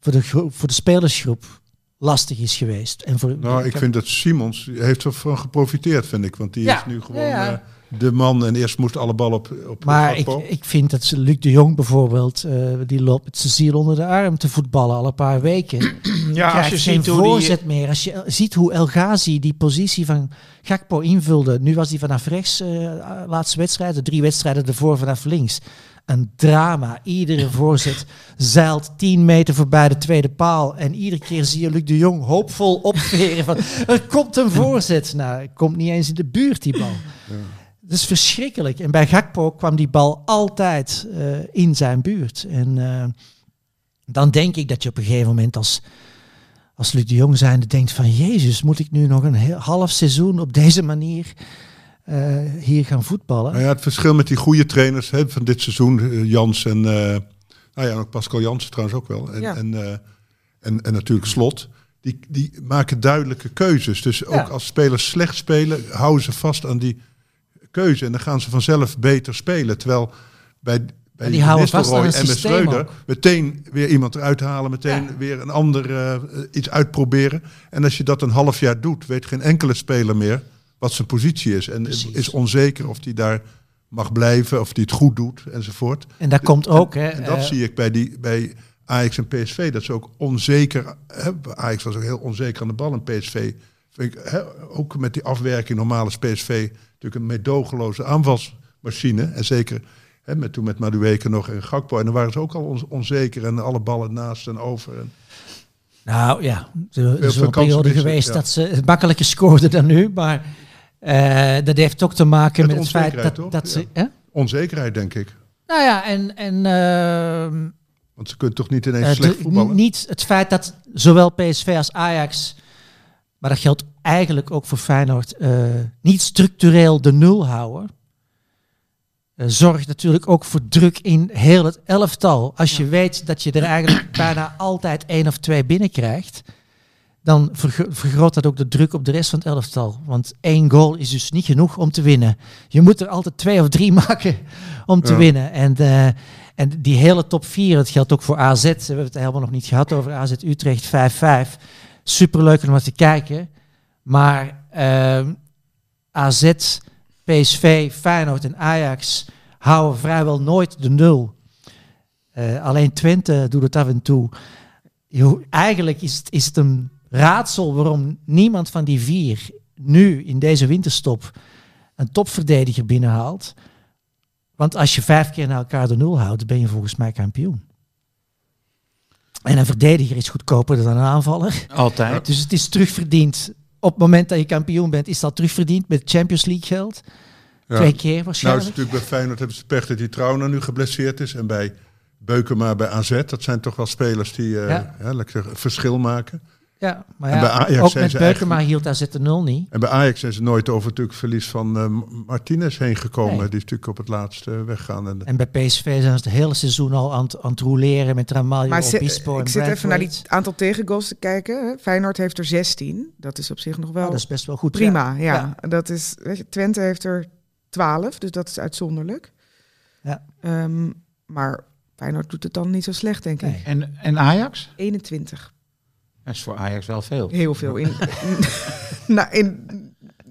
voor, de voor de spelersgroep lastig is geweest. En voor,
Nou, ik vind dat Simons heeft ervan geprofiteerd, vind ik. Want die
Ja,
is nu gewoon
ja, ja.
De man. En eerst moest alle bal op, op
Maar ik, ik vind dat Luc de Jong bijvoorbeeld, eh, die loopt met zijn ziel onder de arm te voetballen al een paar weken.
Ja, als je
geen
ziet die...
voorzet meer. Als je ziet hoe El Ghazi die positie van Gakpo invulde. Nu was hij vanaf rechts, eh laatste wedstrijd, de drie wedstrijden ervoor vanaf links. Een drama. Iedere voorzet zeilt 10 meter voorbij de tweede paal. En iedere keer zie je Luc de Jong hoopvol opveren van er komt een voorzet. Nou, het komt niet eens in de buurt die bal. Dat is verschrikkelijk. En bij Gakpo kwam die bal altijd eh, in zijn buurt. En eh, dan denk ik dat je op een gegeven moment als, als Luc de Jong zijnde denkt van... Jezus, moet ik nu nog een heel, half seizoen op deze manier eh, hier gaan voetballen?
Nou ja, het verschil met die goede trainers hè, van dit seizoen, Jans en, eh, nou ja, ook Pascal Jansen trouwens ook wel. En,
Ja.
en, eh, en, en natuurlijk Slot. Die, die maken duidelijke keuzes. Dus ook
Ja.
als spelers slecht spelen, houden ze vast aan die keuze. En dan gaan ze vanzelf beter spelen. Terwijl bij, bij
En die houden vast aan
en met Schreuder meteen weer iemand eruit halen. Meteen
Ja.
weer een ander eh, iets uitproberen. En als je dat een half jaar doet, weet geen enkele speler meer wat zijn positie is. En
Precies.
is onzeker of hij daar mag blijven, of hij het goed doet, enzovoort.
En daar komt ook... Hè,
En dat
eh,
zie ik bij, die, bij Ajax en PSV, dat ze ook onzeker... Hè, Ajax was ook heel onzeker aan de bal en PSV... Vind ik, hè, ook met die afwerking, normaal is PSV natuurlijk een meedogenloze aanvalsmachine. En zeker hè, met, toen met Madueke nog en Gakpo. En dan waren ze ook al on- onzeker en alle ballen naast en over. En,
Nou ja, er is een periode geweest
ja.
dat ze het makkelijker scoorden dan nu. Maar eh, dat heeft ook te maken
Met
met, het feit dat,
onzekerheid,
dat ze... Hè?
onzekerheid, denk ik.
Nou ja, en... en ehm,
Want ze kunnen toch niet ineens
Eh,
slecht voetballen?
Niet het feit dat zowel PSV als Ajax, maar dat geldt eigenlijk ook voor Feyenoord, eh, niet structureel de nul houden. eh, zorgt natuurlijk ook voor druk in heel het elftal. Als je weet dat je er eigenlijk bijna altijd één of twee binnenkrijgt, dan vergro- vergroot dat ook de druk op de rest van het elftal. Want één goal is dus niet genoeg om te winnen. Je moet er altijd twee of drie maken om te
Ja.
winnen. En, eh, en die hele top 4, dat geldt ook voor AZ. We hebben het helemaal nog niet gehad over AZ Utrecht 5-5. Superleuk om naar te kijken. Maar ehm, AZ, PSV, Feyenoord en Ajax houden vrijwel nooit de nul. Eh, alleen Twente doet het af en toe. Eigenlijk is het, is het een raadsel waarom niemand van die vier nu in deze winterstop een topverdediger binnenhaalt. Want als je vijf keer naar elkaar de nul houdt, ben je volgens mij kampioen. En een verdediger is goedkoper dan een aanvaller.
Altijd.
Dus het is terugverdiend. Op het moment dat je kampioen bent, is dat terugverdiend met Champions League geld.
Ja.
Twee keer
Nou is
waarschijnlijk.
het natuurlijk bij Feyenoord hebben ze pech dat die Trauner nu geblesseerd is. En bij Beukema bij AZ, dat zijn toch wel spelers die eh,
Ja.
ja, lekker verschil maken.
Ja, maar ja,
bij Ajax
ook
zijn
met Beukema hield AZ de nul niet.
En bij Ajax zijn ze nooit over natuurlijk verlies van eh, Martinez heen gekomen.
Nee.
Die is natuurlijk op het laatste weggaan. En,
En bij PSV zijn ze het hele seizoen al aan, het- aan het roleren met Ramaljo,
Maar zit-
Obispo en
ik zit even naar die aantal tegengoals te kijken. Feyenoord heeft er 16. Dat is op zich nog wel
Oh, dat is best wel goed.
prima. Ja.
Ja.
Dat is, weet je, Twente heeft er 12, dus dat is uitzonderlijk.
Ja.
Ehm, maar Feyenoord doet het dan niet zo slecht, denk ik.
Nee.
En, en Ajax?
21.
Dat is voor Ajax wel veel.
Heel veel. In, nou, in,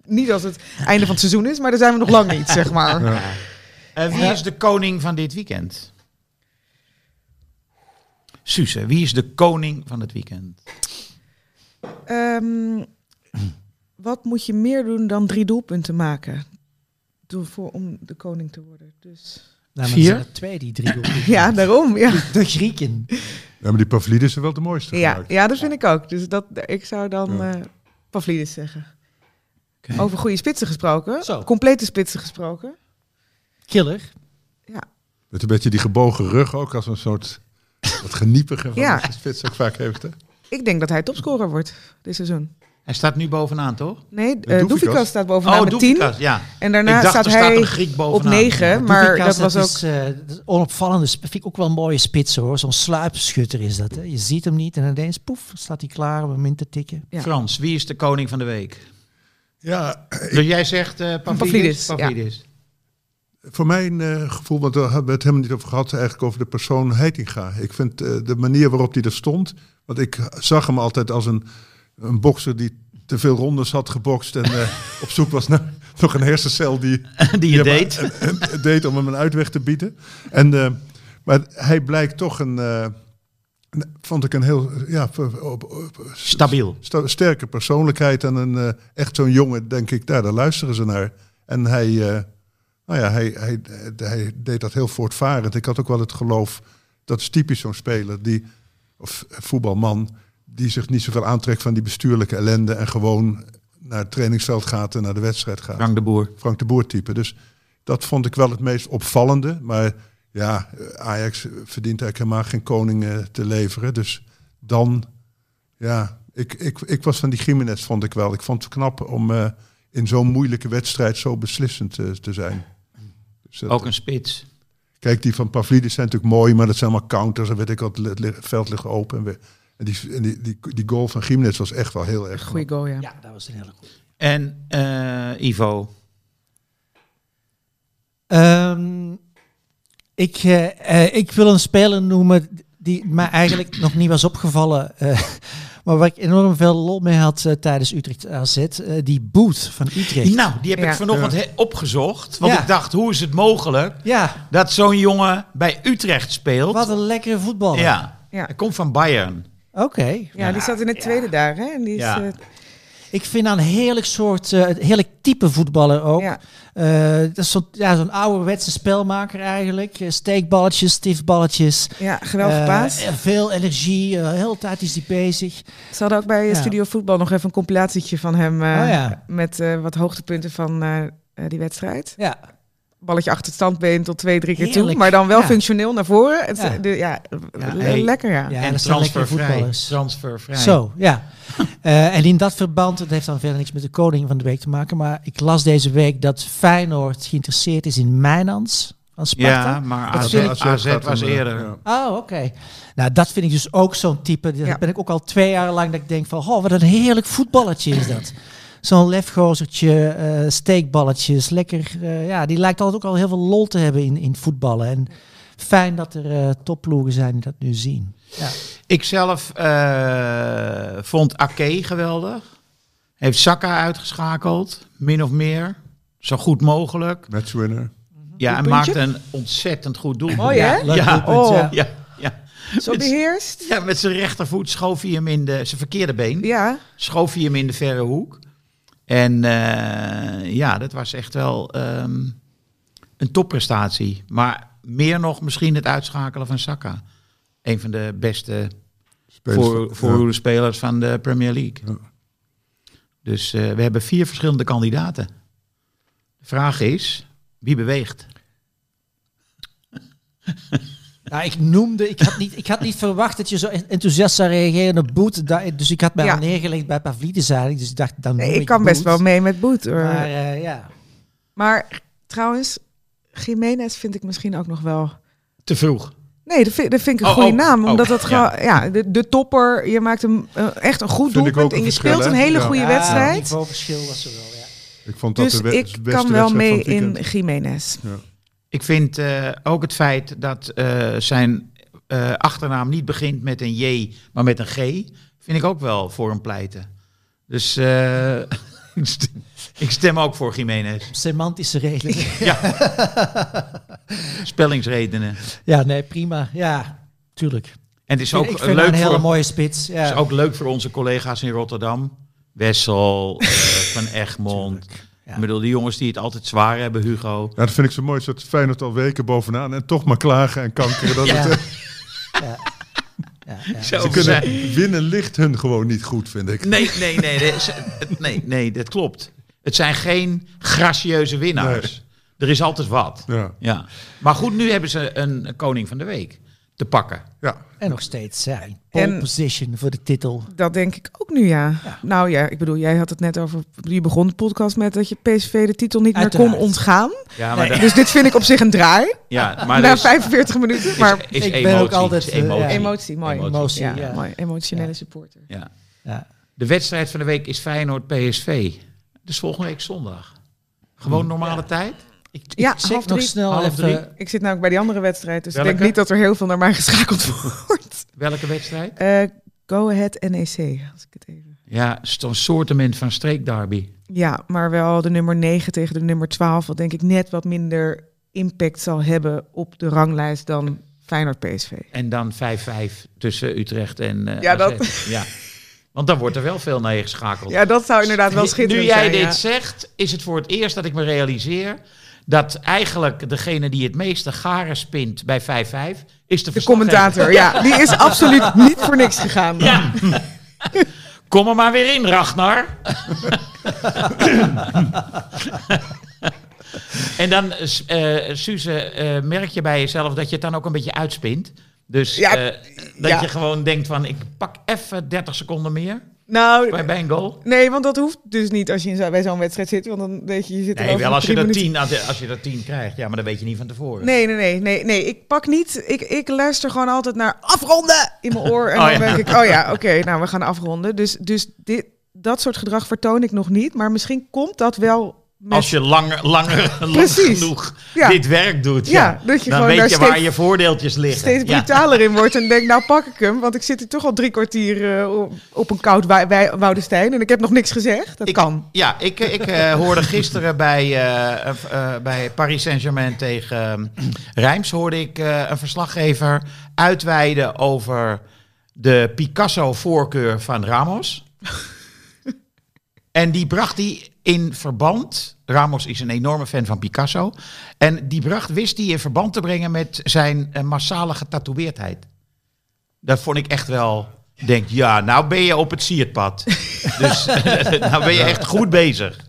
niet als het einde van het seizoen is, maar daar zijn we nog lang niet, zeg maar.
Ja.
Wie is de koning van dit weekend? Suze, wie is de koning van het weekend?
Ehm, wat moet je meer doen dan drie doelpunten maken? Doe voor, om de koning te worden. Dus.
Nou, maar
Vier?
er zijn er twee die drie doelpunten
Ja, daarom. Ja.
De Grieken.
ja, maar die Pavlidis is wel de mooiste
Ja,
gemaakt.
ja, dat vind ik ook. Dus dat, ik zou dan
Ja.
eh Pavlidis zeggen.
Oké.
Over goede spitsen gesproken.
Zo.
Complete spitsen gesproken.
Killer.
Met een beetje die gebogen rug ook, als een soort wat geniepige van
Ja.
de spits ook vaak heeft. Hè?
Ik denk dat hij topscorer wordt dit seizoen.
Hij staat nu bovenaan, toch?
Nee,
Doefikas.
uh, Doefikas staat bovenaan met 10.
Doefikas, ja.
En daarna
ik dacht,
staat
er staat
hij
een Griek
op
bovenaan.
9. maar
Doefikas,
dat was ook...
is, eh, is onopvallende. Vind ik ook wel een mooie spits hoor. Zo'n sluipschutter is dat. Hè. Je ziet hem niet en ineens poef, staat hij klaar om hem in te tikken.
Ja.
Frans, wie is de koning van de week?
Ja,
Dus jij zegt eh Pavlidis?
Pavlidis, ja.
Voor mijn eh, gevoel, want daar hebben we het helemaal niet over gehad, eigenlijk over de persoon Heitinga. Ik vind eh, de manier waarop hij er stond, want ik zag hem altijd als een, een bokser die te veel rondes had gebokst en eh, op zoek was naar nog een hersencel die,
Die je deed.
deed om hem een uitweg te bieden. En, eh, maar hij blijkt toch een, eh, een- vond ik een heel ja, op, op- op-
Stabiel.
sta- sterke persoonlijkheid en een echt zo'n jongen, denk ik, daar, daar luisteren ze naar. En hij, nou ja, hij, hij, hij deed dat heel voortvarend. Ik had ook wel het geloof, dat is typisch zo'n speler, die, of voetbalman, die zich niet zoveel aantrekt van die bestuurlijke ellende en gewoon naar het trainingsveld gaat en naar de wedstrijd gaat.
Frank de Boer.
Frank de Boer type. Dus dat vond ik wel het meest opvallende. Maar ja, Ajax verdient eigenlijk helemaal geen koning eh, te leveren. Dus dan, ja, ik, ik, ik was van die Jiménez, vond ik wel. Ik vond het knap om eh, in zo'n moeilijke wedstrijd zo beslissend eh, te zijn. Dus dat-
Ook een spits.
Kijk, die van Pavlidis zijn natuurlijk mooi, maar dat zijn allemaal counters. Dan weet ik al, het veld ligt open. En, we- en, die, en die, die, die goal van Jiménez was echt wel heel erg
Goeie goal, ja.
Ja, dat was een hele goede.
En eh, Ivo.
Ehm, ik, eh, eh, ik wil een speler noemen die mij eigenlijk nog niet was opgevallen. eh, maar waar ik enorm veel lol mee had tijdens Utrecht AZ. die Boet van Utrecht.
Nou, die heb
Ja.
ik vanochtend he- opgezocht. Want
Ja.
ik dacht, hoe is het mogelijk
Ja,
dat zo'n jongen bij Utrecht speelt?
wat een lekkere voetballer.
Ja.
Ja.
Hij komt van Bayern.
Oké.
Ja, die zat in het tweede daar, hè? En die is,
Ja.
eh,
Ik vind aan een heerlijk soort, eh, heerlijk type voetballer ook.
ja.
Eh, dat is zo'n ja, zo'n ouderwetse spelmaker eigenlijk. Steekballetjes, stiefballetjes.
ja, geweldig
Eh,
paas.
veel energie, eh, de hele tijd is hij bezig.
Ze hadden ook bij
Ja.
Studio Voetbal nog even een compilatietje van hem. eh,
Oh ja.
Met eh, wat hoogtepunten van die wedstrijd.
Ja,
Balletje achter het standbeen tot twee, drie keer toe. Maar dan wel
Ja.
functioneel naar voren. Het,
Ja.
de, ja,
Ja, hey.
lekker ja.
ja
en
lekkere
transfervrij. Transfervrij.
Zo, ja. Eh, en in dat verband, dat heeft dan verder niks met de koning van de week te maken, maar ik las deze week dat Feyenoord geïnteresseerd is in Mijnans van Sparta.
Ja, maar
Dat
AZ,
ik-
AZ was eerder.
ja.
Oh, oké. Nou, dat vind ik dus ook zo'n type. Dat
Ja.
ben ik ook al twee jaar lang dat ik denk van, oh, wat een heerlijk voetballetje is dat. Zo'n lefgozertje, eh, steekballetjes, lekker. eh, ja, die lijkt altijd ook al heel veel lol te hebben in, in voetballen. En fijn dat er eh topploegen zijn die dat nu zien. Ja.
Ik zelf eh, vond Ake geweldig. Heeft Saka uitgeschakeld, min of meer. Zo goed mogelijk.
Matchwinner.
Ja, en maakte een ontzettend goed doel.
Mooi, hè?
leuk
Ja.
doelpunt,
Oh.
ja.
Ja, ja.
Zo beheerst.
ja, met zijn rechtervoet schoof hij hem in de... Zijn verkeerde been.
Ja,
schoof hij hem in de verre hoek. En eh, ja, dat was echt wel ehm, een topprestatie. Maar meer nog misschien het uitschakelen van Saka. Een van de beste voor,
van-
voor
ja.
spelers van de Premier League.
Ja.
Dus eh, we hebben vier verschillende kandidaten. De vraag is, wie beweegt?
Nou, ik noemde, ik had, niet, ik had niet verwacht dat je zo enthousiast zou reageren op Boet. Dus ik had mij
Ja.
al neergelegd bij Pavlidis eigenlijk. Dus ik dacht, dan
nee, ik kan best wel mee met Boet. hoor.
Maar
Maar,
eh, ja,
trouwens, Jiménez vind ik misschien ook nog wel...
Te vroeg.
Nee, dat vind, dat vind ik een
Oh,
goede
oh,
naam.
oh,
Omdat dat
ja.
gewoon, ja, de, de topper, je maakt hem eh, echt een goed doelpunt
een
en je speelt een hele
Ja.
goede
Ja,
wedstrijd.
niveauverschil was er wel, ja.
Ik vond dat
Dus
de
ik kan wel mee
het
in. Jiménez.
Ik vind eh, ook het feit dat eh, zijn eh, achternaam niet begint met een J, maar met een G, vind ik ook wel voor hem pleiten. Dus ik stem- ik ook voor Jiménez.
Semantische redenen.
Spellingsredenen.
ja, nee, prima. Ja, tuurlijk.
En het is
ik
ook
vind haar
leuk
een hele
voor,
mooie spits. Ja.
is ook leuk voor onze collega's in Rotterdam. Wessel, Van Egmond.
Ja.
Ik bedoel, die jongens die het altijd zwaar hebben, Hugo.
Ja, dat vind ik zo mooi. Dat Feyenoord al weken bovenaan en toch maar klagen en kankeren. Dat
Ja.
het,
Ja. Ja.
Zo
ze kunnen
zijn-
winnen ligt hun gewoon niet goed, vind ik.
Nee, nee, nee, nee, nee, nee, dat klopt. Het zijn geen gracieuze winnaars. Er is altijd wat.
Ja,
Ja. Maar goed, nu hebben ze een koning van de week te pakken.
ja.
En nog steeds ja, in pole
En-
position voor de titel.
Dat denk ik ook nu, ja. Nou ja, ik bedoel, jij had het net over... Je begon de podcast met dat je PSV de titel niet meer kon ontgaan.
Ja, maar,
Nee.
Dus dit vind ik op zich een draai.
ja, maar
na
er is,
45 minuten. Maar
is
Ik ben ook altijd, eh,
emotie.
ja.
emotie, mooi.
Emotie.
Ja,
ja.
mooi. Emotionele
Ja.
supporter.
Ja.
Ja.
De wedstrijd van de week is Feyenoord-PSV. Dus volgende week zondag. Gewoon normale tijd?
Ik,
Ja,
ik zeg
half
nog
drie.
snel
Half
even...
drie.
Ik zit namelijk bij die andere wedstrijd, dus ik denk niet dat er heel veel naar mij geschakeld wordt.
Welke wedstrijd?
Eh, Go Ahead NEC, als ik het even...
Ja, zo'n soortement van streekderby.
Ja, maar wel de nummer 9 tegen de nummer 12, wat denk ik net wat minder impact zal hebben op de ranglijst dan Feyenoord PSV.
En dan 5-5 tussen Utrecht en eh
Ja,
AZ.
dat-
Ja. Want dan wordt er wel veel naar je geschakeld.
Ja, dat zou inderdaad wel schitterend
Nu jij
zijn.
dit
ja.
zegt, is het voor het eerst dat ik me realiseer dat eigenlijk degene die het meeste garen spint bij 5-5 is de,
De commentator, ja, die is absoluut niet voor niks gegaan.
Ja. Kom er maar weer in, Ragnar. en dan, eh Suze, eh, merk je bij jezelf dat je het dan ook een beetje uitspint. Dus
Ja,
eh, dat
ja.
je gewoon denkt van, ik pak even 30 seconden meer
Nou,
bij bij een goal.
nee, want dat hoeft dus niet als je in zo- bij zo'n wedstrijd zit, want dan weet je, je zit er
Nee, wel als je,
minuten-
10, als je er 10 krijgt. Ja, maar dat weet je niet van tevoren.
Nee, nee, nee, nee, nee. Ik pak niet. Ik, ik luister gewoon altijd naar afronden in mijn oor. En
Oh,
dan
ja.
denk ik, oh ja, oké, nou we gaan afronden. Dus, dus dit, dat soort gedrag vertoon ik nog niet. Maar misschien komt dat wel met...
Als je langer, langer lang genoeg
Ja.
dit werk doet,
Ja,
ja,
dat je
dan weet je waar je voordeeltjes liggen.
steeds
Ja.
brutaler in wordt en denk, nou pak ik hem. Want ik zit hier toch al drie kwartier eh, op- een koud Woudestein. En ik heb nog niks gezegd. Dat
Ik-
kan.
Ja, ik, ik eh, hoorde gisteren bij, eh, eh, eh, bij Paris Saint-Germain tegen eh, Rijms... hoorde ik eh, een verslaggever uitweiden over de Picasso-voorkeur van Ramos. en die bracht hij in verband... Ramos is een enorme fan van Picasso. En die bracht, wist hij in verband te brengen met zijn eh, massale getatoeëerdheid. Dat vond ik echt wel... Denk, ja, nou ben je op het sierpad. Dus nou ben je echt goed bezig.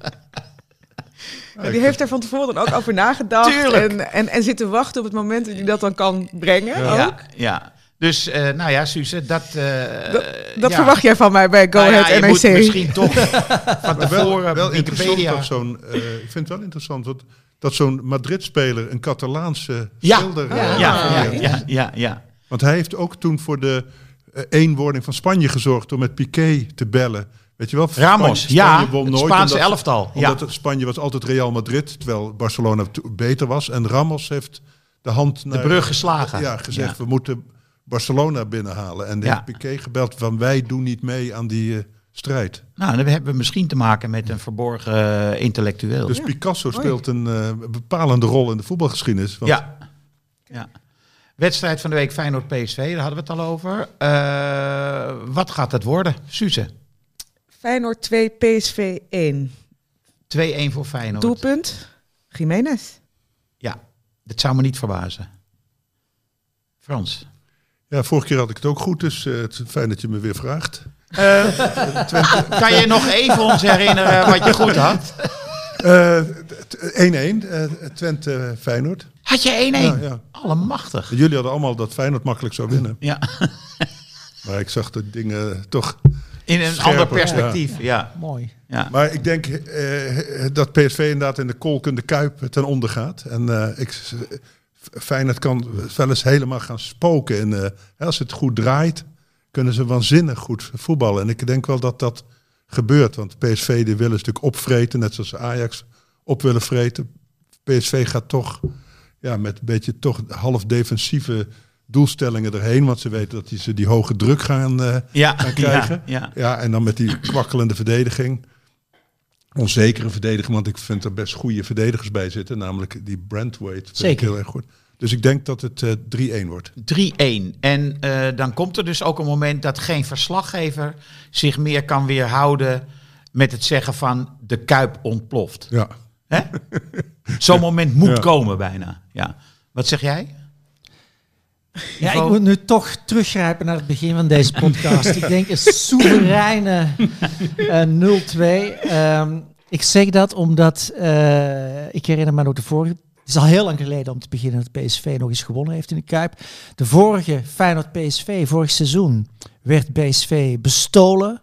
Die heeft er van tevoren dan ook over nagedacht. En, en, en zitten wachten op het moment dat hij dat dan kan brengen. ook.
Ja, ja. Dus, eh, nou ja, Suze, dat... eh,
Dat, dat
ja.
verwacht jij van mij bij Go
Nou ja,
Ahead
je
NEC.
moet misschien toch van tevoren
wel, wel
Wikipedia...
zo'n, eh, ik vind het wel interessant dat, dat zo'n Madrid-speler een Catalaanse
Ja.
schilder...
Ja,
eh,
ja, ja, ja, ja, ja.
Want hij heeft ook toen voor de eh, eenwording van Spanje gezorgd door met Piqué te bellen. Weet je wel?
Ramos,
Spanje,
ja,
Spanje
het
nooit
Spaanse
omdat-
elftal.
Omdat
Ja.
Spanje was altijd Real Madrid, terwijl Barcelona beter was. En Ramos heeft de hand
De
naar...
brug geslagen.
Ja, gezegd,
Ja.
we moeten Barcelona binnenhalen. En
Ja.
heeft Piqué gebeld van wij doen niet mee aan die eh, strijd.
Nou, dan hebben we misschien te maken met een verborgen eh, intellectueel.
Dus Picasso speelt een eh, bepalende rol in de voetbalgeschiedenis. Want
ja. ja. Wedstrijd van de week Feyenoord-PSV, daar hadden we het al over. Eh, wat gaat het worden, Suze? 2-1
Feyenoord 2, PSV 1.
voor Feyenoord.
Doelpunt, Jiménez.
Ja, dat zou me niet verbazen. Frans?
Ja, vorige keer had ik het ook goed, dus eh, het is fijn dat je me weer vraagt.
Kan je nog even ons herinneren wat je goed had?
Eh, t- 1-1, eh, Twente Feyenoord.
Had je 1-1?
Ja, ja.
Allemachtig.
Jullie hadden allemaal dat Feyenoord makkelijk zou winnen.
Ja,
Maar ik zag de dingen toch...
in een
Scherper,
ander perspectief. Ja.
Mooi.
Ja.
Maar ik denk eh, dat PSV inderdaad in de kolkende kuip ten onder gaat. En eh ik, Feyenoord kan wel eens helemaal gaan spoken. En eh, als het goed draait, kunnen ze waanzinnig goed voetballen. En ik denk wel dat dat gebeurt. Want PSV die willen stuk opvreten, net zoals Ajax op willen vreten. PSV gaat toch ja, met een beetje toch half defensieve doelstellingen erheen. Want ze weten dat die, ze die hoge druk gaan, eh,
Ja,
gaan krijgen.
ja, ja.
Ja, en dan met die kwakkelende verdediging. Onzekere verdediging, want ik vind er best goede verdedigers bij zitten. Namelijk die ik
Zeker.
heel erg goed. Dus ik denk dat het eh 3-1 wordt.
3-1. En eh, dan komt er dus ook een moment dat geen verslaggever zich meer kan weerhouden met het zeggen van de kuip ontploft.
Ja.
Zo'n moment moet
Ja.
komen bijna. Ja. Wat zeg jij?
Ja, ik moet nu toch teruggrijpen naar het begin van deze podcast. ik denk een soevereine eh 0-2. Ehm, ik zeg dat omdat eh, ik herinner me nog de vorige. Het is al heel lang geleden om te beginnen dat PSV nog eens gewonnen heeft in de Kuip. De vorige Feyenoord-PSV, vorig seizoen, werd PSV bestolen.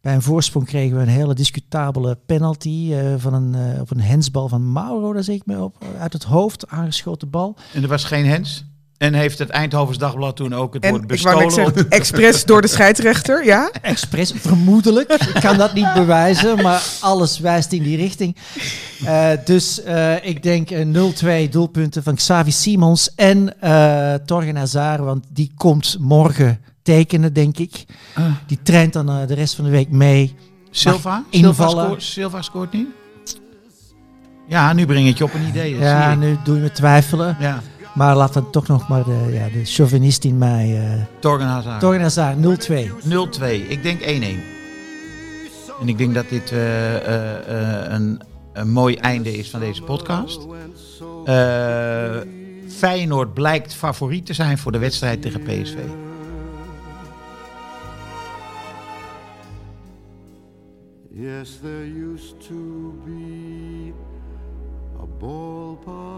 Bij een voorsprong kregen we een hele discutabele penalty eh, van een, eh, op een hensbal van Mauro, daar zeg ik me op, uit het hoofd, aangeschoten bal.
En er was geen hens? En heeft het Eindhovens Dagblad toen ook het
En
woord
ik
bestolen?
zeggen, expres door de scheidsrechter, ja?
Expres, vermoedelijk. Ik kan dat niet bewijzen, maar alles wijst in die richting. Eh, dus eh, ik denk eh, 0-2 doelpunten van Xavi Simons en eh Torgen Hazard, want die komt morgen tekenen, denk ik.
Ah.
Die traint dan de rest van de week mee.
Silva? Silva scoort, Silva scoort niet? Ja, nu breng ik je op een idee.
Ja,
ik.
nu doe je me twijfelen.
Ja,
Maar laat dan toch nog maar de, ja, de chauvinist in mij. eh
Torgen Hazard.
Torgen Hazard, 0-2.
0-2. Ik denk 1-1. En ik denk dat dit eh, eh, eh, een, een mooi einde is van deze podcast. Eh, Feyenoord blijkt favoriet te zijn voor de wedstrijd tegen PSV.
Yes, there used to be a ballpark